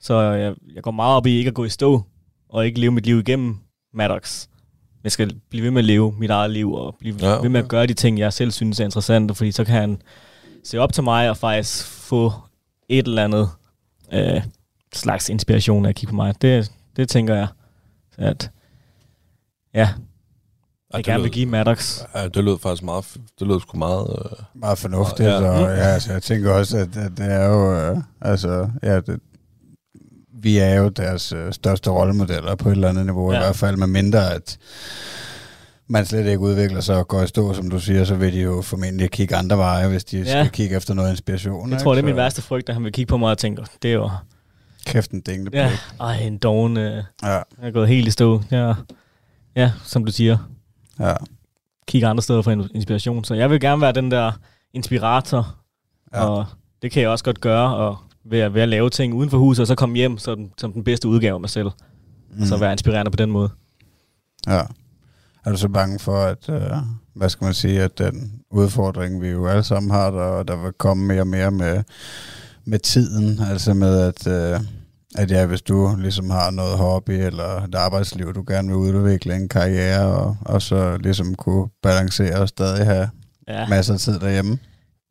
Så jeg, jeg går meget op i ikke at gå i stå og ikke leve mit liv igennem Maddox. Jeg skal blive ved med at leve mit eget liv og blive Ja, ja, ved med at okay. gøre de ting, jeg selv synes er interessante, fordi så kan han se op til mig og faktisk få et eller andet øh, slags inspiration af at kigge på mig. Det, det tænker jeg, at ja, jeg det gerne lød- vil give Maddox. Ja, det lød faktisk meget, det lød sgu meget... Øh, Meget fornuftigt, Ja. ja. og ja, altså, jeg tænker også, at, at det er jo, øh, altså, ja, det, vi er jo deres øh, største rollemodeller på et eller andet niveau, ja. Ja. i hvert fald med mindre, at man slet ikke udvikler sig og går i stå, som du siger, så vil de jo formentlig kigge andre veje, hvis de ja. Ja. skal kigge efter noget inspiration. Jeg ikke? tror, det er min værste frygt, at han vil kigge på mig og tænke, det er jo, Kæft en dingle ja, ej, en doven, øh, ja, jeg er gået helt i stå. Ja, ja, som du siger, ja, kigge andre steder for in- inspiration. Så jeg vil gerne være den der inspirator, ja. og det kan jeg også godt gøre, og ved at, ved at lave ting uden for huset, og så komme hjem den, som den bedste udgave af mig selv. Mm. Så være inspirerende på den måde. Ja. Er du så bange for, at, øh, hvad skal man sige, at den udfordring, vi jo alle sammen har, der, der vil komme mere og mere med, med tiden, altså med, at, øh, at ja, hvis du ligesom har noget hobby eller et arbejdsliv, du gerne vil udvikle en karriere, og, og så ligesom kunne balancere og stadig have Ja, masser af tid derhjemme.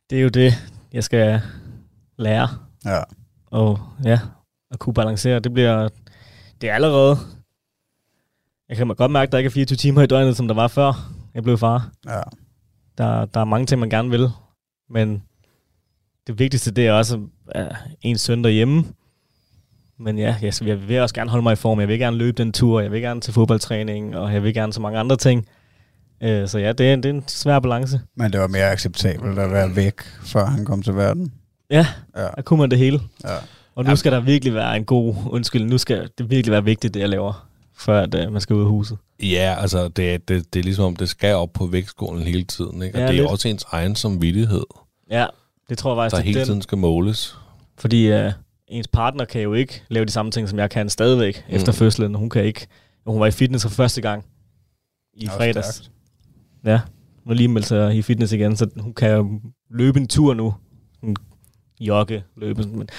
det er jo det, jeg skal lære. Ja, Og ja, at kunne balancere, det bliver... Det er allerede... Jeg kan godt mærke, at der ikke er 24 timer i døgnet, som der var før jeg blev far. ja, Der, der er mange ting, man gerne vil, men det vigtigste, det er også at ens søn derhjemme. Men ja, jeg, jeg vil også gerne holde mig i form. Jeg vil gerne løbe den tur, jeg vil gerne til fodboldtræning, og jeg vil gerne så mange andre ting. Øh, Så ja, det er, det er en svær balance. men det var mere acceptabelt at være væk, før han kom til verden. Ja, Ja, der kunne man det hele. ja, Og nu skal der virkelig være en god undskyld. Nu skal det virkelig være vigtigt, det jeg laver, før at, uh, man skal ud af huset. ja, altså, det, er- det, det er ligesom, om det skal op på vægtskålen hele tiden. Ikke? Og Ja, det er lidt. også ens egen samvittighed, Ja, det tror jeg der faktisk, det hele den. tiden skal måles. Fordi uh, ens partner kan jo ikke lave de samme ting, som jeg kan stadigvæk mm. efter fødslen. Hun kan ikke. Hun var i fitness for første gang i Nå, fredags. stærkt. Ja, hun lige meldt sig i fitness igen, så hun kan jo løbe en tur nu. Hun jogge, løbe. Men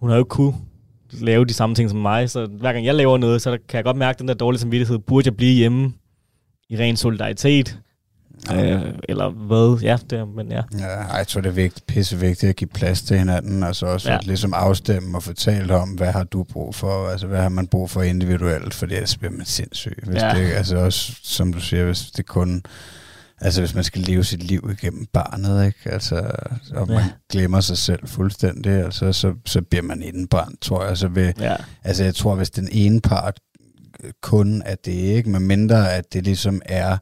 hun har jo ikke kunne lave de samme ting som mig, så hver gang jeg laver noget, så kan jeg godt mærke den der dårlige samvittighed. Burde jeg blive hjemme i ren solidaritet? Øh, eller hvad, ja, det, men ja. Ja, ej, jeg tror, det er vigtigt, pisse vigtigt at give plads til hinanden, altså også Ja. at ligesom afstemme og fortælle om, hvad har du brug for, altså hvad har man brug for individuelt, for ellers bliver man sindssyg. Hvis Ja. det, altså også, som du siger, hvis det kun, altså hvis man skal leve sit liv igennem barnet, ikke? Altså, og man Ja. glemmer sig selv fuldstændig, altså, så, så bliver man indenbrændt, tror jeg. Så vil, ja. Altså jeg tror, hvis den ene part kun er det, ikke? Men mindre at det ligesom er,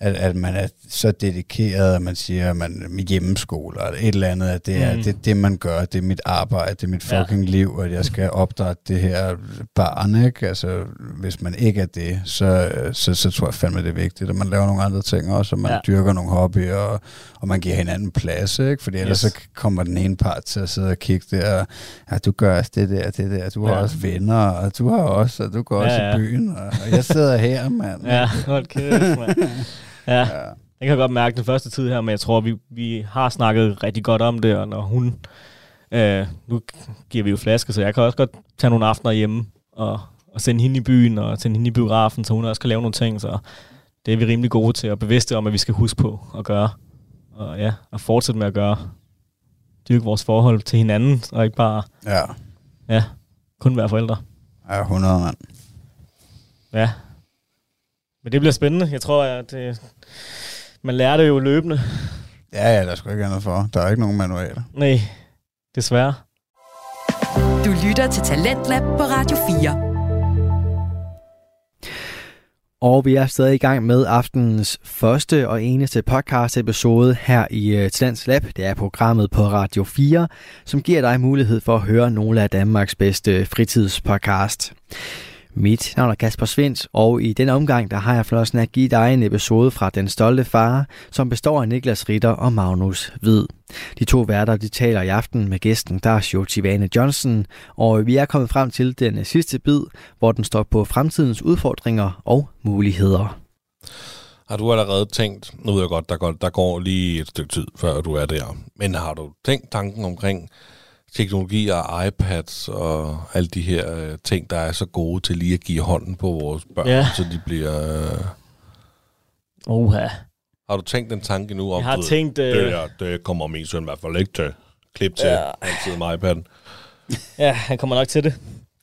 at, at man er så dedikeret, at man siger, at man hjemmeskoler eller et eller andet, at det er Mm. det, er det, man gør, det er mit arbejde, det er mit Ja. fucking liv, at jeg skal opdrætte det her barn, ikke? Altså, hvis man ikke er det, så, så, så tror jeg fandme, det er vigtigt, at man laver nogle andre ting også, og man Ja. ja. dyrker nogle hobbyer, og, og man giver hinanden plads, ikke? Fordi ellers Yes. så kommer den ene part til at sidde og kigge der, ja, du gør også det der, det der, du har Ja. også venner, og du har også, og du går Ja, også ja. i byen, og, og jeg sidder her, mand. Ja, hold kæft, mand. Ja, ja. jeg kan godt mærke den første tid her, men jeg tror, vi, vi har snakket rigtig godt om det, og når hun... Øh, nu giver vi jo flasker, så jeg kan også godt tage nogle aftener hjemme og, og sende hende i byen og sende hende i biografen, så hun også kan lave nogle ting, så det er vi rimelig gode til, og bevidste om, at vi skal huske på at gøre. Og ja, og fortsætte med at gøre. Dyrke vores forhold til hinanden, og ikke bare Ja, ja, kun være forældre. ja 100 mand. Ja. Men det bliver spændende. Jeg tror, at det, man lærer det jo løbende. Ja, ja, der er sgu ikke andet for. Der er ikke nogen manualer. Nej, desværre. Du lytter til Talentlab på Radio 4. Og vi er stadig i gang med aftenens første og eneste podcast episode her i uh, Talents Lab. Det er programmet på Radio 4, som giver dig mulighed for at høre nogle af Danmarks bedste fritidspodcast. Mit navn er Kasper Svendt, og i den omgang der har jeg fornøjelsen at give dig en episode fra Den Stolte Far, som består af Niklas Ritter og Magnus Hvid. De to værter de taler i aften med gæsten, der er Shoti Johnson, og vi er kommet frem til den sidste bid, hvor den står på fremtidens udfordringer og muligheder. Har du allerede tænkt, nu ved jeg godt, der går, der går lige et stykke tid, før du er der, men har du tænkt tanken omkring teknologi og iPads og alle de her øh, ting, der er så gode til lige at give hånden på vores børn, Ja. så de bliver... Øh, Oha. har du tænkt den tanke nu om, Jeg har du tænkt... det, Øh, der, det kommer min søn i hvert fald ikke til. Klip til Ja. ja. altid med iPad'en. ja, han kommer nok til det.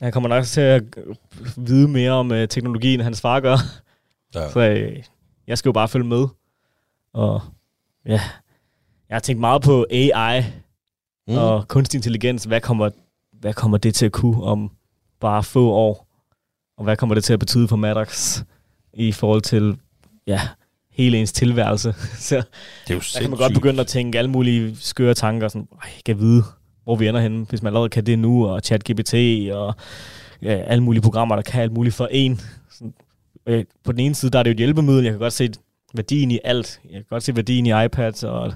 Han kommer nok til at vide mere om øh, teknologien, end hans far gør. Ja. Så øh, jeg skal jo bare følge med. Og ja, jeg har tænkt meget på AI Mm. og kunstig intelligens. Hvad kommer, hvad kommer det til at kunne om bare få år? Og hvad kommer det til at betyde for Maddox i forhold til ja, hele ens tilværelse? Så Det er jo der kan man godt begynde at tænke alle mulige skøre tanker. Sådan, Ej, jeg kan vide, hvor vi ender henne, hvis man allerede kan det nu, og ChatGPT og ja, alle mulige programmer, der kan alt muligt for en. Sådan, øh, på den ene side, der er det jo et hjælpemiddel. Jeg kan godt se værdien i alt. Jeg kan godt se værdien i iPads, og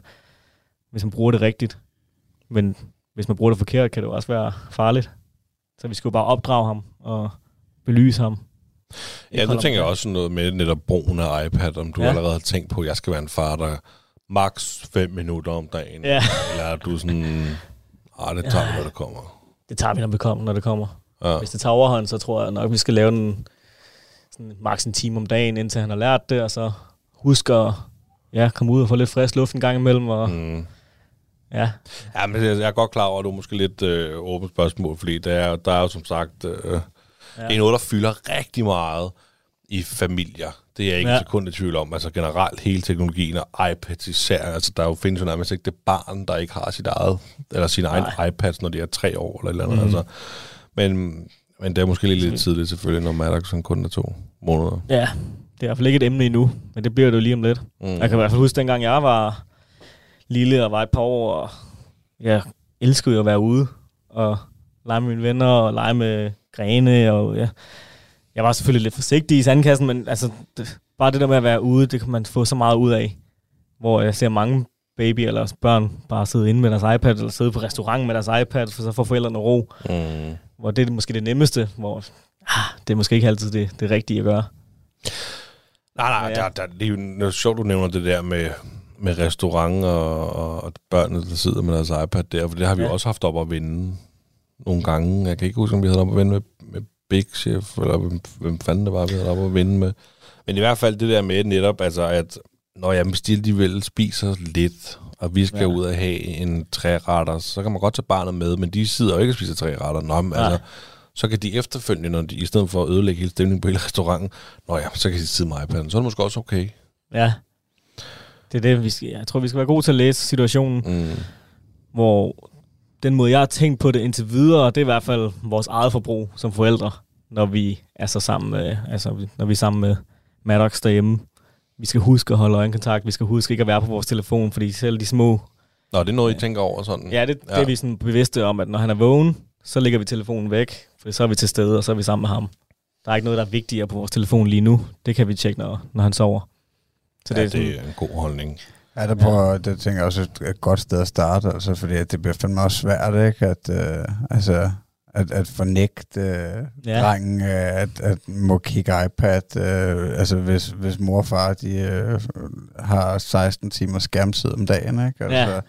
hvis man bruger det rigtigt. Men hvis man bruger det forkert, kan det også være farligt. Så vi skal jo bare opdrage ham og belyse ham. Ja, nu tænker jeg også noget med netop brugen af iPad, om du Ja. ja. allerede har tænkt på, at jeg skal være en far, der maks 5 minutter om dagen. Ja. Eller er du sådan, ah, det tager vi, når det kommer. Det tager vi, når det kommer. Når det kommer. Ja. Hvis det tager overhånd, så tror jeg nok, vi skal lave den sådan maks en time om dagen, indtil han har lært det, og så huske at ja, komme ud og få lidt frisk luft en gang imellem. Og, mm. Ja, Ja, men jeg er godt klar over, at du er måske lidt øh, åbent spørgsmål, fordi der er, der er jo som sagt, øh, ja. det er noget, der fylder rigtig meget i familier. Det er jeg ikke Ja. sekund i tvivl om. Altså generelt hele teknologien og iPads især. Altså der er jo findes jo nærmest ikke det barn, der ikke har sit eget, eller sin egen Nej. iPads, når de er tre år eller et eller andet. Mm. Altså. Men, men det er måske lige lidt tidligt selvfølgelig, når Maddox sådan kun er to måneder. ja, det er i hvert fald ikke et emne endnu, men det bliver det jo lige om lidt. Mm. Jeg kan i hvert fald huske, dengang jeg var lille og var et par år, og jeg elskede jo at være ude og lege med mine venner og lege med grene. Og ja. Jeg var selvfølgelig lidt forsigtig i sandkassen, men altså, det, bare det der med at være ude, det kan man få så meget ud af. Hvor jeg ser mange baby eller børn bare sidde inde med deres iPad, eller sidde på restaurant med deres iPad, for så får forældrene ro. Mm. Hvor det er måske det nemmeste, hvor ah, det er måske ikke altid det, det rigtige at gøre. Nej, nej, Ja. ja. der, der, det er jo noget sjovt, du nævner det der med, med restaurant og, og, og børnene, der sidder med deres iPad der, for det har vi Ja. også haft op at vinde nogle gange. Jeg kan ikke huske, om vi havde op at vinde med, med Big Chef, eller hvem, hvem fanden det var, vi havde op at vinde med. Men i hvert fald det der med netop, altså at Nå ja, hvis de alligevel spiser lidt, og vi skal Ja. ud og have en træretter, så kan man godt tage barnet med, men de sidder jo ikke og spiser træretter. Nå, men altså, så kan de efterfølgende, når de, i stedet for at ødelægge hele stemningen på hele restauranten, nå ja, så kan de sidde med iPad'en. Så er det måske også okay. Ja. Det er det, vi skal, jeg tror, vi skal være gode til at læse situationen, Mm. hvor den måde, jeg har tænkt på det indtil videre, det er i hvert fald vores eget forbrug som forældre, når vi er så sammen med, altså, når vi er sammen med Maddox derhjemme. Vi skal huske at holde øjenkontakt, vi skal huske ikke at være på vores telefon, fordi selv de små... Nå, det er noget, I tænker over sådan. Ja, det, det Ja. er vi sådan bevidste om, at når han er vågen, så lægger vi telefonen væk, for så er vi til stede, og så er vi sammen med ham. Der er ikke noget, der er vigtigere på vores telefon lige nu. Det kan vi tjekke, når, når han sover. Så Så det, sådan- ja, det er en god holdning. Ja, der prøver, det tænker jeg også et, et godt sted at starte, altså, fordi at det bliver fandme også svært, ikke? At, øh, altså, at, at fornægte øh, Ja. ja. drengen, øh, at, at må kigge iPad. Øh, altså, hvis, hvis mor og far, de øh, har 16 timer skærmtid om dagen, ikke? Altså, Ja.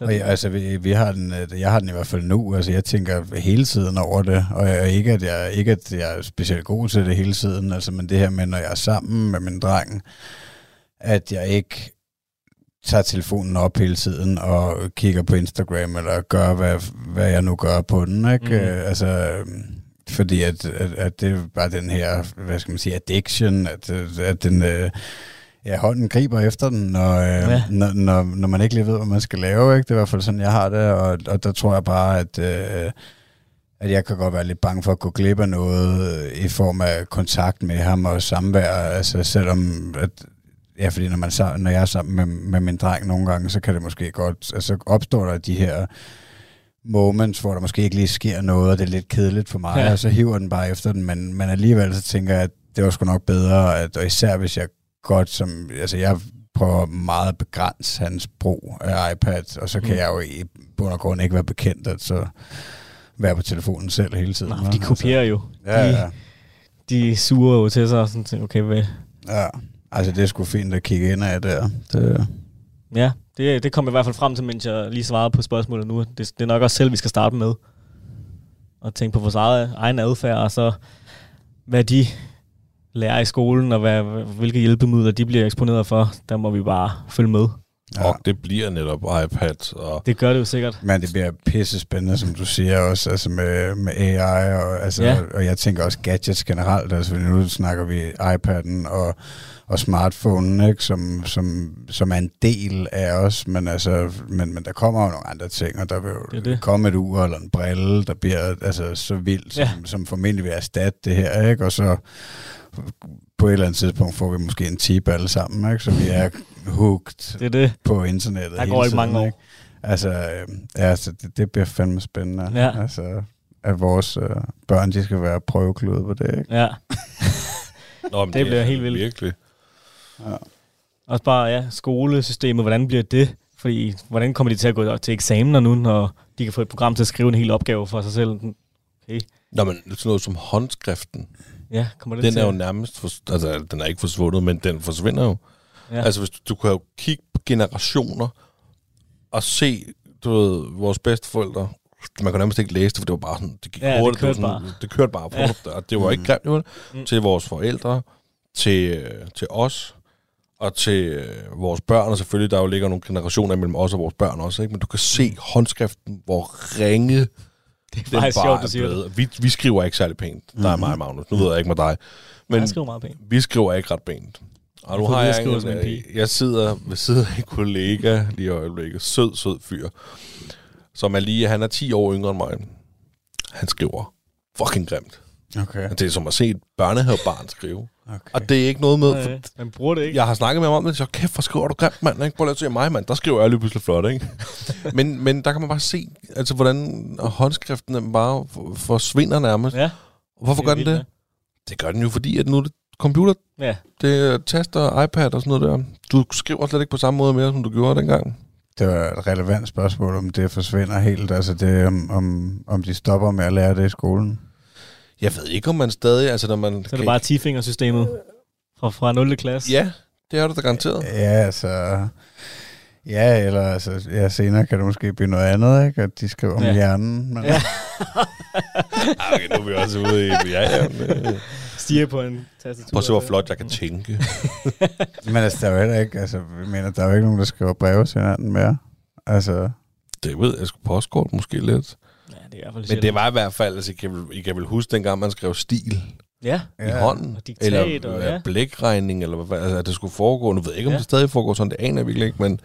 Og jeg, altså, vi, vi har den, øh, jeg har den i hvert fald nu. Altså, jeg tænker hele tiden over det. Og jeg, ikke, at jeg, ikke, at jeg er specielt god til det hele tiden. Altså, men det her med, når jeg er sammen med min dreng, at jeg ikke tager telefonen op hele tiden og kigger på Instagram, eller gør, hvad, hvad jeg nu gør på den. Ikke? Mm. Øh, altså, øhm, fordi at, at, at det er bare den her, hvad skal man sige, addiction, at, at den... Øh, Ja, hånden griber efter den, når, øh, Ja. ja. når, når, når man ikke lige ved, hvad man skal lave. Ikke? Det er i hvert fald sådan, jeg har det, og, og der tror jeg bare, at, øh, at jeg kan godt være lidt bange for at gå glip af noget øh, i form af kontakt med ham og samvær. Altså selvom, at, ja, fordi når, man, sa- når jeg er sammen med, med min dreng nogle gange, så kan det måske godt, altså opstår der de her moments, hvor der måske ikke lige sker noget, og det er lidt kedeligt for mig, Ja. og så hiver den bare efter den, men, men alligevel så tænker jeg, at det var sgu nok bedre, at, og især hvis jeg godt som, altså jeg prøver meget at begrænse hans brug af iPad, og så kan Mm. jeg jo i bund og grund ikke være bekendt, at så være på telefonen selv hele tiden. Nå, de kopierer jo. Altså, ja, de, ja, de suger jo til sig og sådan okay, hvad? ja. Altså det er sgu fint at kigge ind af der. Det, Ja, det, det kom jeg i hvert fald frem til, mens jeg lige svarede på spørgsmålet nu. Det, det er nok også selv, vi skal starte med. Og tænke på vores eget, egen adfærd, og så hvad de lærer i skolen, og hvad, hvilke hjælpemidler de bliver eksponeret for. Der må vi bare følge med. Ja. Og det bliver netop iPad. Og Det gør det jo sikkert. Men det bliver pisse spændende, som du siger også, altså med, med AI, og, altså, Ja. og jeg tænker også gadgets generelt, altså nu snakker vi iPad'en og, og smartphonen, ikke, som, som, som er en del af os, men, altså, men, men der kommer jo nogle andre ting, og der vil Det er jo det. komme et ur eller en brille, der bliver altså, så vildt, som, ja. som formentlig vil erstatte det her, ikke? og så på et eller andet tidspunkt får vi måske en tip alle sammen, ikke? så vi er hooked Det er det. på internettet Der hele går ikke tiden, mange år. Ikke? Altså, øh, ja, altså det, det bliver fandme spændende. Ja. Altså, at vores øh, børn, de skal være prøveklude på det, ikke? Ja. Nå, men Det bliver er helt vildt. Virkelig. Også bare, ja, skolesystemet, hvordan bliver det? Fordi, hvordan kommer de til at gå til eksamener nu, når de kan få et program til at skrive en hel opgave for sig selv? Okay. Nå, men sådan noget som håndskriften, Ja, kommer det den til er jo nærmest, for, altså den er ikke forsvundet, men den forsvinder jo. Ja. Altså hvis du, du kan jo kigge på generationer og se, du ved, vores bedsteforældre, man kan nærmest ikke læse det, for det var bare sådan, det gik Ja, det hurtigt, kørte det, var sådan, bare. det kørte bare Ja. ja. og det var ikke grimt, jo, Mm. mm. til vores forældre, til, til os, og til øh, vores børn, og selvfølgelig, der jo ligger nogle generationer mellem os og vores børn også, ikke? men du kan se håndskriften, hvor ringe det er faktisk sjovt, du siger det. blevet. Vi, vi skriver ikke særlig pænt. Der er mig og Magnus. Nu ved jeg ikke med dig. Men Jeg skriver meget pænt. vi skriver ikke ret pænt. Og nu har jeg en, en pige. jeg sidder ved siden af en kollega lige i øjeblikket. Sød, sød fyr. Som er lige, han er 10 år yngre end mig. Han skriver fucking grimt. Okay. Det er som at se et børnehavebarn skrive. okay. Og det er ikke noget med... Ja, For, man bruger det ikke. jeg har snakket med ham om det, så kæft, hvor skriver du grimt, mand. Ikke? Prøv lige at se mig, mand. Der skriver jeg lige pludselig flot, ikke? men, men der kan man bare se, altså, hvordan håndskriften bare for- forsvinder nærmest. Ja, Hvorfor det er gør den vildt, det? Det gør den jo, fordi at nu er det computer, Ja, det er taster, iPad og sådan noget der. Du skriver slet ikke på samme måde mere, som du gjorde dengang. Det var et relevant spørgsmål, om det forsvinder helt. Altså det, om, om, om de stopper med at lære det i skolen. Jeg ved ikke, om man stadig... Altså, når man så er det bare 10-fingersystemet fra, fra 0. klasse. Ja, det er du da garanteret. Ja, altså... Ja, eller altså, ja, senere kan det måske blive noget andet, ikke? At de skriver om Ja. hjernen. Men, Ja. Ja, okay, nu er vi også ude i... Ja, ja. men, stiger på en tastatur. Prøv at se, hvor flot jeg kan tænke. Men altså, der er jo heller ikke, altså, mener, der er jo ikke nogen, der skriver breve til hinanden mere. Altså, Det ved jeg, jeg skulle postkort måske lidt. Ja, det er i hvert fald Men det var i hvert fald, altså, I kan, vel, I kan vel huske, dengang man skrev stil Ja, ja. i hånden. og diktat, eller og ja. ja. blækregning, eller hvad, altså, at det skulle foregå. Nu ved jeg ikke, om Ja. det stadig foregår sådan, det aner jeg virkelig ikke, men,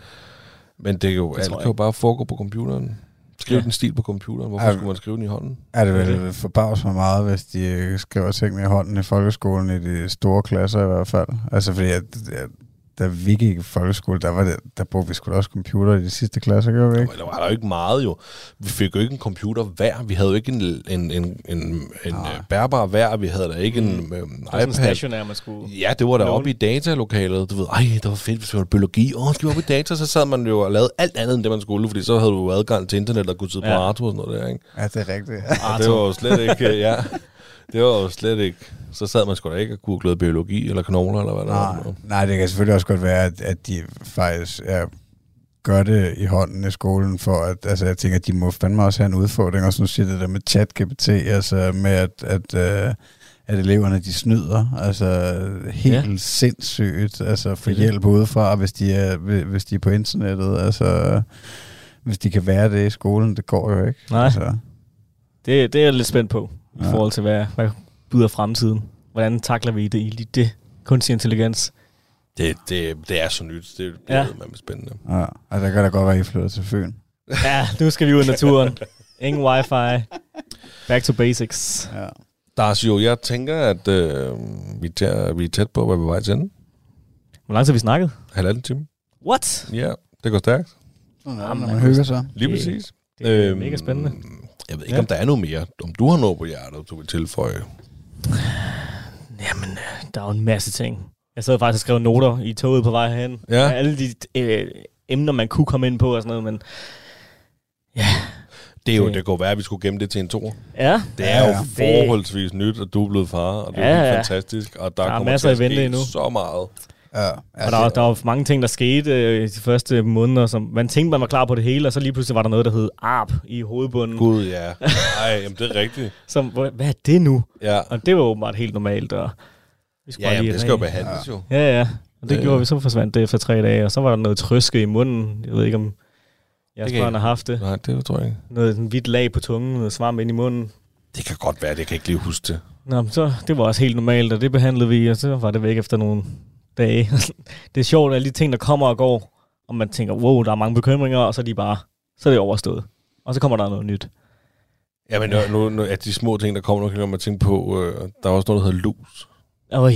men det, er jo, Det alt tror jeg kan jo bare foregå på computeren. Skriv Ja. ja. den stil på computeren. Hvorfor Ja. skulle man skrive den i hånden? er det vel forbavs mig meget, hvis de øh, skriver tingene i hånden i folkeskolen, i de store klasser i hvert fald. Altså, fordi at, at, da vi gik i folkeskole, der, var det, der brugte vi sgu da også computer i de sidste klasser, gjorde vi ikke? Der var der jo ikke meget jo. Vi fik jo ikke en computer hver. Vi havde jo ikke en, en, en, en, en øh, bærbar hver. Vi havde da ikke en øh, Det var sådan en iPad. stationær, man skulle... Ja, det var der oppe i datalokalet. Du ved, ej, det var fedt, hvis det var biologi. Åh, skal vi op i data? Så sad man jo og lavede alt andet, end det man skulle, fordi så havde du jo adgang til internet og kunne sidde Ja. på Arthur og sådan noget der, ikke? Ja, det er rigtigt. Og det var jo slet ikke, øh, ja. Det var jo slet ikke... Så sad man sgu da ikke og kunne gløde biologi eller knogler, eller hvad der var. Nej, nej, det kan selvfølgelig også godt være, at, at de faktisk ja, gør det i hånden i skolen, for at, altså jeg tænker, at de må fandme også have en udfordring, og sådan siger det der med chat-GPT, altså med at, at, øh, at eleverne de snyder, altså helt Ja. sindssygt, altså det. hjælp udefra, hvis de, er, hvis de er på internettet, altså hvis de kan være det i skolen, det går jo ikke. Nej. Altså, Det, det er jeg lidt spændt på, i Ja. forhold til, hvad, hvad byder fremtiden. Hvordan takler vi det i det kunstig intelligens? Det, det, det er så nyt. Det Ja. er ja. spændende. ja, og der kan da godt være, at I flytter til Fyn. Ja, nu skal vi ud i naturen. Ingen wifi. Back to basics. Ja. Lars, jo, jeg tænker, at øh, vi, tager, vi er tæt på, hvad vi er vej til ende. Hvor lang tid har vi snakket? Halvanden time. What? Ja, det går stærkt. Er det, Jamen, når man hygger sig. Lige Det- præcis. Det er øhm, mega spændende. Jeg ved ikke, Ja. ja. om der er noget mere. Om du har noget på hjertet, du vil tilføje. Jamen, øh, der er jo en masse ting. Jeg sad faktisk og skrev noter i toget på vej herhen. Ja. Alle de øh, emner, man kunne komme ind på og sådan noget, men Det, er jo, Det- kunne være, at vi skulle gemme det til en to. ja, Det er jo Ja, forholdsvis nyt, at du er blevet far, og det er Ja, ja, ja. fantastisk. Og der, Der er kommer masser til at vente endnu. så meget. Ja, og der, var- der var mange ting, der skete øh, de første måneder, som man tænkte, man var klar på det hele, og så lige pludselig var der noget, der hed ARP i hovedbunden. Gud, ja. Ej, jamen, det er rigtigt. Som, hvad er det nu? Ja, Og det var åbenbart helt normalt. Og vi skulle ja bare jamen, det skal jo behandles jo. Ja, ja. Og det Ja. gjorde vi, så forsvandt det efter tre dage, og så var der noget trøske i munden. Jeg ved ikke, om jeres Det børn har haft det. Nej, det tror jeg ikke. Noget sådan hvidt lag på tungen, noget svam ind i munden. Det kan godt være, det kan ikke lige huske det. Nå, men så, det var også helt normalt, og det behandlede vi, og så var det væk efter nogle dage. det er sjovt, alle de ting, der kommer og går, og man tænker, wow, der er mange bekymringer, og så er de bare, så er det overstået. Og så kommer der noget nyt. Ja, men nu, nu, at de små ting, der kommer, nu kan man tænke på, øh, der er også noget, der hedder lus. Øj,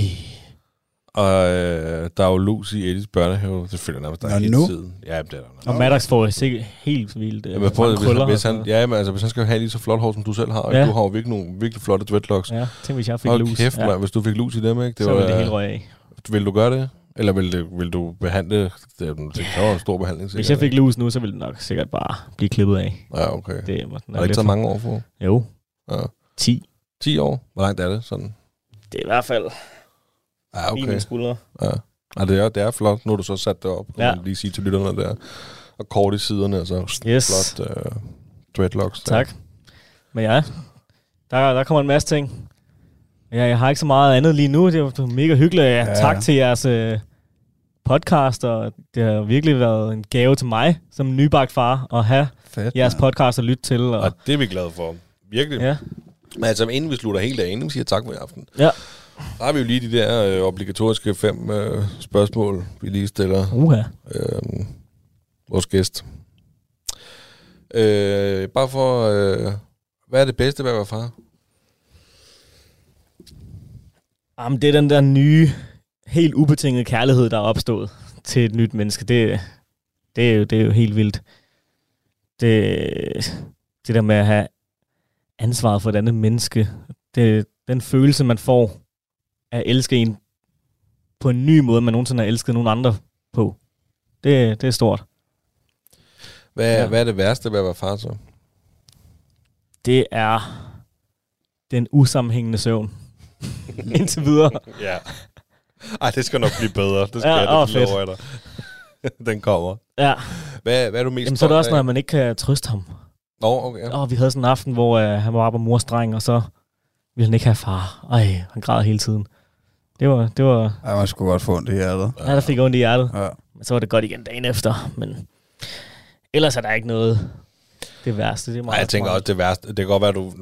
Og øh, der er jo lus i Eddies børnehave. Det følger nærmest der Nå, hele nu? tiden. Ja, det er der. og Maddox får sikkert helt vildt øh, Ja, men prøv, hvis, han, hvis, og han, ja, men altså, hvis han skal have lige så flot hår, som du selv har, og Ja. du har jo virkelig nogle virkelig flotte dreadlocks. Ja, tænk hvis jeg fik Hold lus. kæft, ja, ja. hvis du fik lus i dem, ikke? det så var, ville det hele røg af. Vil du gøre det? Eller vil, det, vil du behandle... Det er det er jo en stor behandling, Hvis jeg fik lus nu, så ville det nok sikkert bare blive klippet af. Ja, okay. Det, var har det ikke taget mange år for? Jo, Ja. 10. 10 år? Hvor langt er det? Sådan? Det er i hvert fald Ja, okay. mine skuldre. Ja. Ja, det er, det er flot. Nu har du så sat det op, kan Ja. man lige sige til lytterne der. Og kort i siderne, altså Yes. flot uh, dreadlocks. Der. Tak. Men ja, der, der kommer en masse ting. Ja, jeg har ikke så meget andet lige nu. Det var mega hyggeligt. Ja. Ja. Tak til jeres øh, podcast, og det har virkelig været en gave til mig som nybagt far at have Fedt, jeres mand. podcast at lytte til. Og, Og det er vi glade for. Virkelig. ja. Men altså, inden vi slutter helt af, inden vi siger tak for i aften, Ja. så har vi jo lige de der øh, obligatoriske fem øh, spørgsmål, vi lige stiller Uha. øh, vores gæst. Øh, bare for, øh, hvad er det bedste ved at være far? Jamen, det er den der nye, helt ubetingede kærlighed, der er opstået til et nyt menneske. Det, det, er, jo, det er jo helt vildt. Det, det der med at have ansvaret for et andet menneske, det, den følelse, man får af at elske en på en ny måde, man nogensinde har elsket nogen andre på, det, det er stort. Hvad, Ja. ja. hvad er det værste ved at være far så? Det er den usammenhængende søvn. Indtil videre. Ja. Ej, det skal nok blive bedre. Det skal Ja, ja, jeg, åh, det fedt. jeg dig. Den kommer. Ja, Hvad, hvad er du mest Jamen, så er det også, af? når man ikke kan trøste ham. Nå, okay. Ja. Og vi havde sådan en aften, hvor øh, han var på mors dreng, og så ville han ikke have far. Ej, han græd hele tiden. Det var, det var, Ja, man skulle godt få ondt i hjertet. ja, der fik ondt i hjertet. Ja. Men så var det godt igen dagen efter. Men ellers er der ikke noget det værste. Det er meget Nej, jeg tænker også det værste. Det kan godt være, du,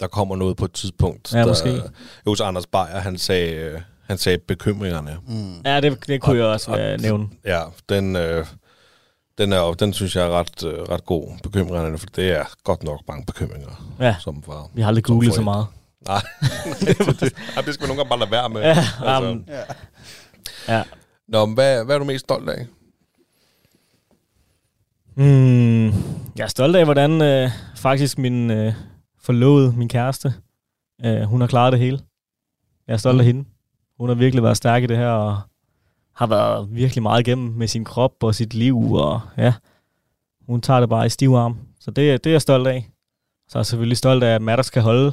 der kommer noget på et tidspunkt. Ja, der, måske. Hos Anders Beyer, han sagde, øh, han sagde bekymringerne. Mm. Ja, det, det kunne Og- jeg også og- øh, nævne. Ja, den, øh, den, er, den synes jeg er ret, øh, ret god, bekymringerne, for det er godt nok mange bekymringer, Ja, som var... vi har aldrig googlet så meget. Nej, det, det, Ej, det skal man nogle gange bare lade være med. Ja, Altså. um, ja. Nå, men hvad, hvad er du mest stolt af? Mm, jeg er stolt af, hvordan øh, faktisk min øh, forlovede, min kæreste, øh, hun har klaret det hele. Jeg er stolt af hende. Hun har virkelig været stærk i det her, og har været virkelig meget igennem med sin krop og sit liv, og ja, hun tager det bare i stiv arm. Så det, det er jeg stolt af. Så er jeg selvfølgelig stolt af, at Maddox kan holde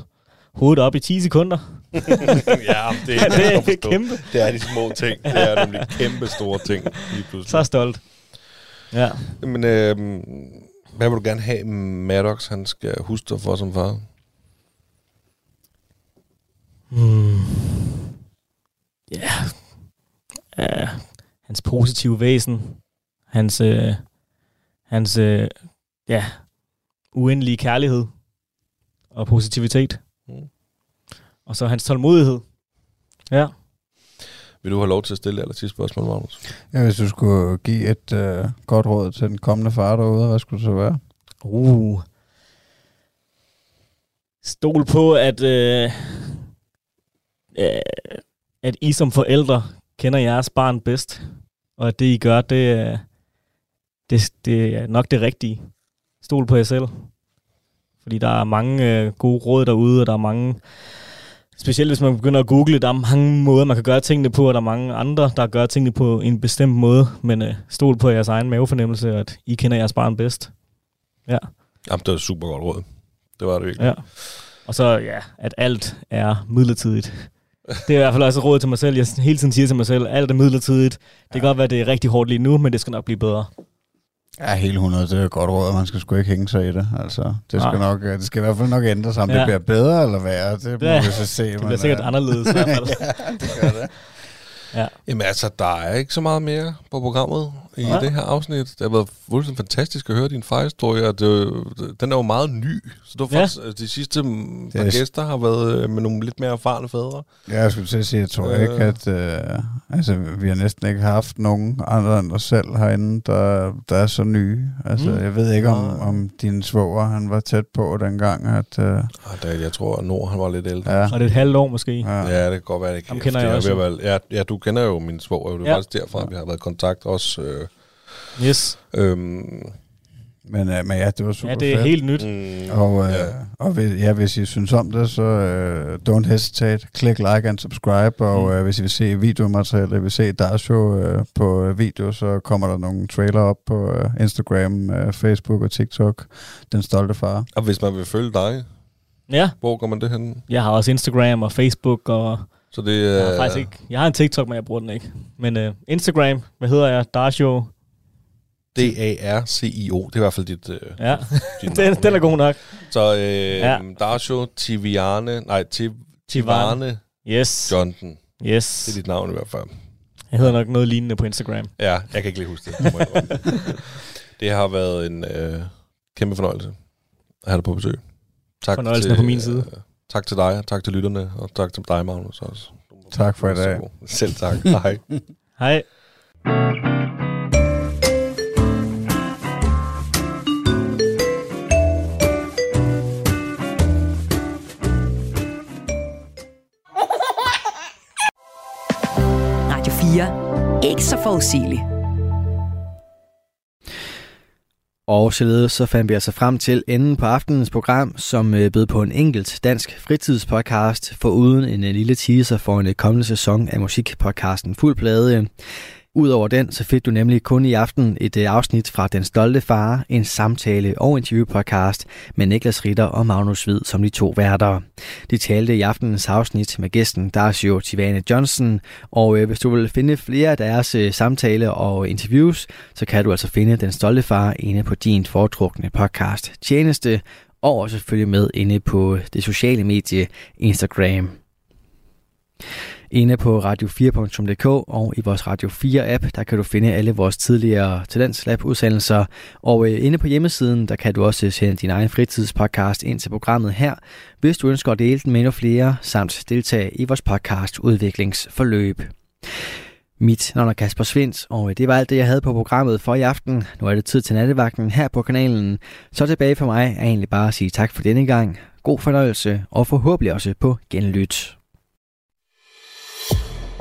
hovedet op i 10 sekunder. ja, det, Ja, det er kæmpe. Det er de små ting. Det er nemlig kæmpe store ting lige pludselig. Så er stolt. Ja. Men øh, hvad vil du gerne have, Maddox han skal huske dig for som far? Hmm. Ja. Yeah. Uh, hans positive væsen. Hans, øh, hans øh, ja, uendelige kærlighed og positivitet. Mm. Og så hans tålmodighed. Ja. Vil du have lov til at stille eller sidste spørgsmål, Magnus? Ja, hvis du skulle give et øh, godt råd til den kommende far derude, hvad skulle det så være? Uh. Stol på, at, øh, øh, at I som forældre kender jeres barn bedst. Og at det, I gør, det, er- det, det er nok det rigtige. Stol på jer selv. Fordi der er mange øh, gode råd derude, og der er mange... Specielt hvis man begynder at google, der er mange måder, man kan gøre tingene på, og der er mange andre, der gør tingene på en bestemt måde. Men øh, stol på jeres egen mavefornemmelse, at I kender jeres barn bedst. Ja. Jamen, det var et super godt råd. Det var det virkelig. Ja. Og så, ja, at alt er midlertidigt. Det er i hvert fald også et råd til mig selv. Jeg hele tiden siger til mig selv, alt er midlertidigt. Det kan godt være, det er rigtig hårdt lige nu, men det skal nok blive bedre. Ja, hele 100, det er et godt råd, og man skal sgu ikke hænge sig i det. Altså, det, skal Nej. nok, øh, det skal i hvert fald nok ændre sig. Om Ja. det bliver bedre eller værre, det må Ja, vi så se. Det bliver sikkert anderledes i hvert fald. ja, det gør det. Jamen altså, der er ikke så meget mere på programmet i Nej. det her afsnit. Det har været fuldstændig fantastisk at høre din farhistorie, og det, den er jo meget ny. Så du har Ja. faktisk, de sidste Det par er- gæster har været øh, med nogle lidt mere erfarne fædre. Ja, jeg skulle til at sige, jeg tror Øh. ikke, at... Øh, altså, vi har næsten ikke haft nogen andre end os selv herinde, der, der er så nye. Altså, Mm. jeg ved ikke, om, om din svoger, han var tæt på dengang, at... Øh, Ej, der, jeg tror, at Nord han var lidt ældre. ja, Og det er et halvt år måske. ja. Ja, det kan godt være, det kan. kender jeg det også. ved at være- Ja, ja, du kender jo min svoger. Det er Ja. faktisk derfra, vi har været i kontakt også. Øh, Yes. øhm, Men, øh, men ja, det var super Ja, det er fedt. helt nyt. mm, Og, øh, Ja. og hvis, ja, hvis I synes om det, så øh, don't hesitate. Klik like and subscribe. Og Mm. øh, hvis I vil se videomateriale, vil se Darshow øh, på øh, video, så kommer der nogle trailer op på øh, Instagram, øh, Facebook og TikTok. Den stolte far. og hvis man vil følge dig, Ja, hvor går man det hen? jeg har også Instagram og Facebook, og Så det jeg har faktisk ikke... Jeg har en TikTok, men jeg bruger den ikke. Men uh, Instagram, hvad hedder jeg? Darshow. D-A-R-C-I-O. Det er i hvert fald dit, øh, Ja, dit den, den er god nok. Så øh, Ja. Darsho Tiviane, nej, Tiv- Tivane Yes. Johnson. Yes. Det er dit navn i hvert fald. Jeg hedder nok noget lignende på Instagram. Ja, jeg kan ikke lige huske det. det. har været en øh, kæmpe fornøjelse at have dig på besøg. Tak Fornøjelsen er på min side. Øh, tak til dig, tak til lytterne, og tak til dig, Magnus, også. Tak for i dag. Selv tak. Hej. Hej. Forudsigelig. Og således så fandt vi altså frem til enden på aftenens program, som øh, bød på en enkelt dansk fritidspodcast, for uden en øh, lille teaser for en øh, kommende sæson af musikpodcasten Fuld Plade. Udover den, så fik du nemlig kun i aften et øh, afsnit fra Den Stolte Far, en samtale- og interviewpodcast med Niklas Ritter og Magnus Hvid som de to værter. De talte i aftenens afsnit med gæsten Darsio Tivane Johnson, og øh, hvis du vil finde flere af deres øh, samtale samtaler og interviews, så kan du altså finde Den Stolte Far inde på din foretrukne podcast tjeneste. og også følge med inde på det sociale medie Instagram. Inde på radio4.dk og i vores Radio 4-app, der kan du finde alle vores tidligere Talentlab-udsendelser. Og øh, inde på hjemmesiden, der kan du også sende din egen fritidspodcast ind til programmet her, hvis du ønsker at dele den med endnu flere, samt deltage i vores podcast udviklingsforløb. Mit navn er Kasper Svens, og øh, det var alt det, jeg havde på programmet for i aften. Nu er det tid til nattevagten her på kanalen. Så tilbage for mig er egentlig bare at sige tak for denne gang. God fornøjelse, og forhåbentlig også på genlyt.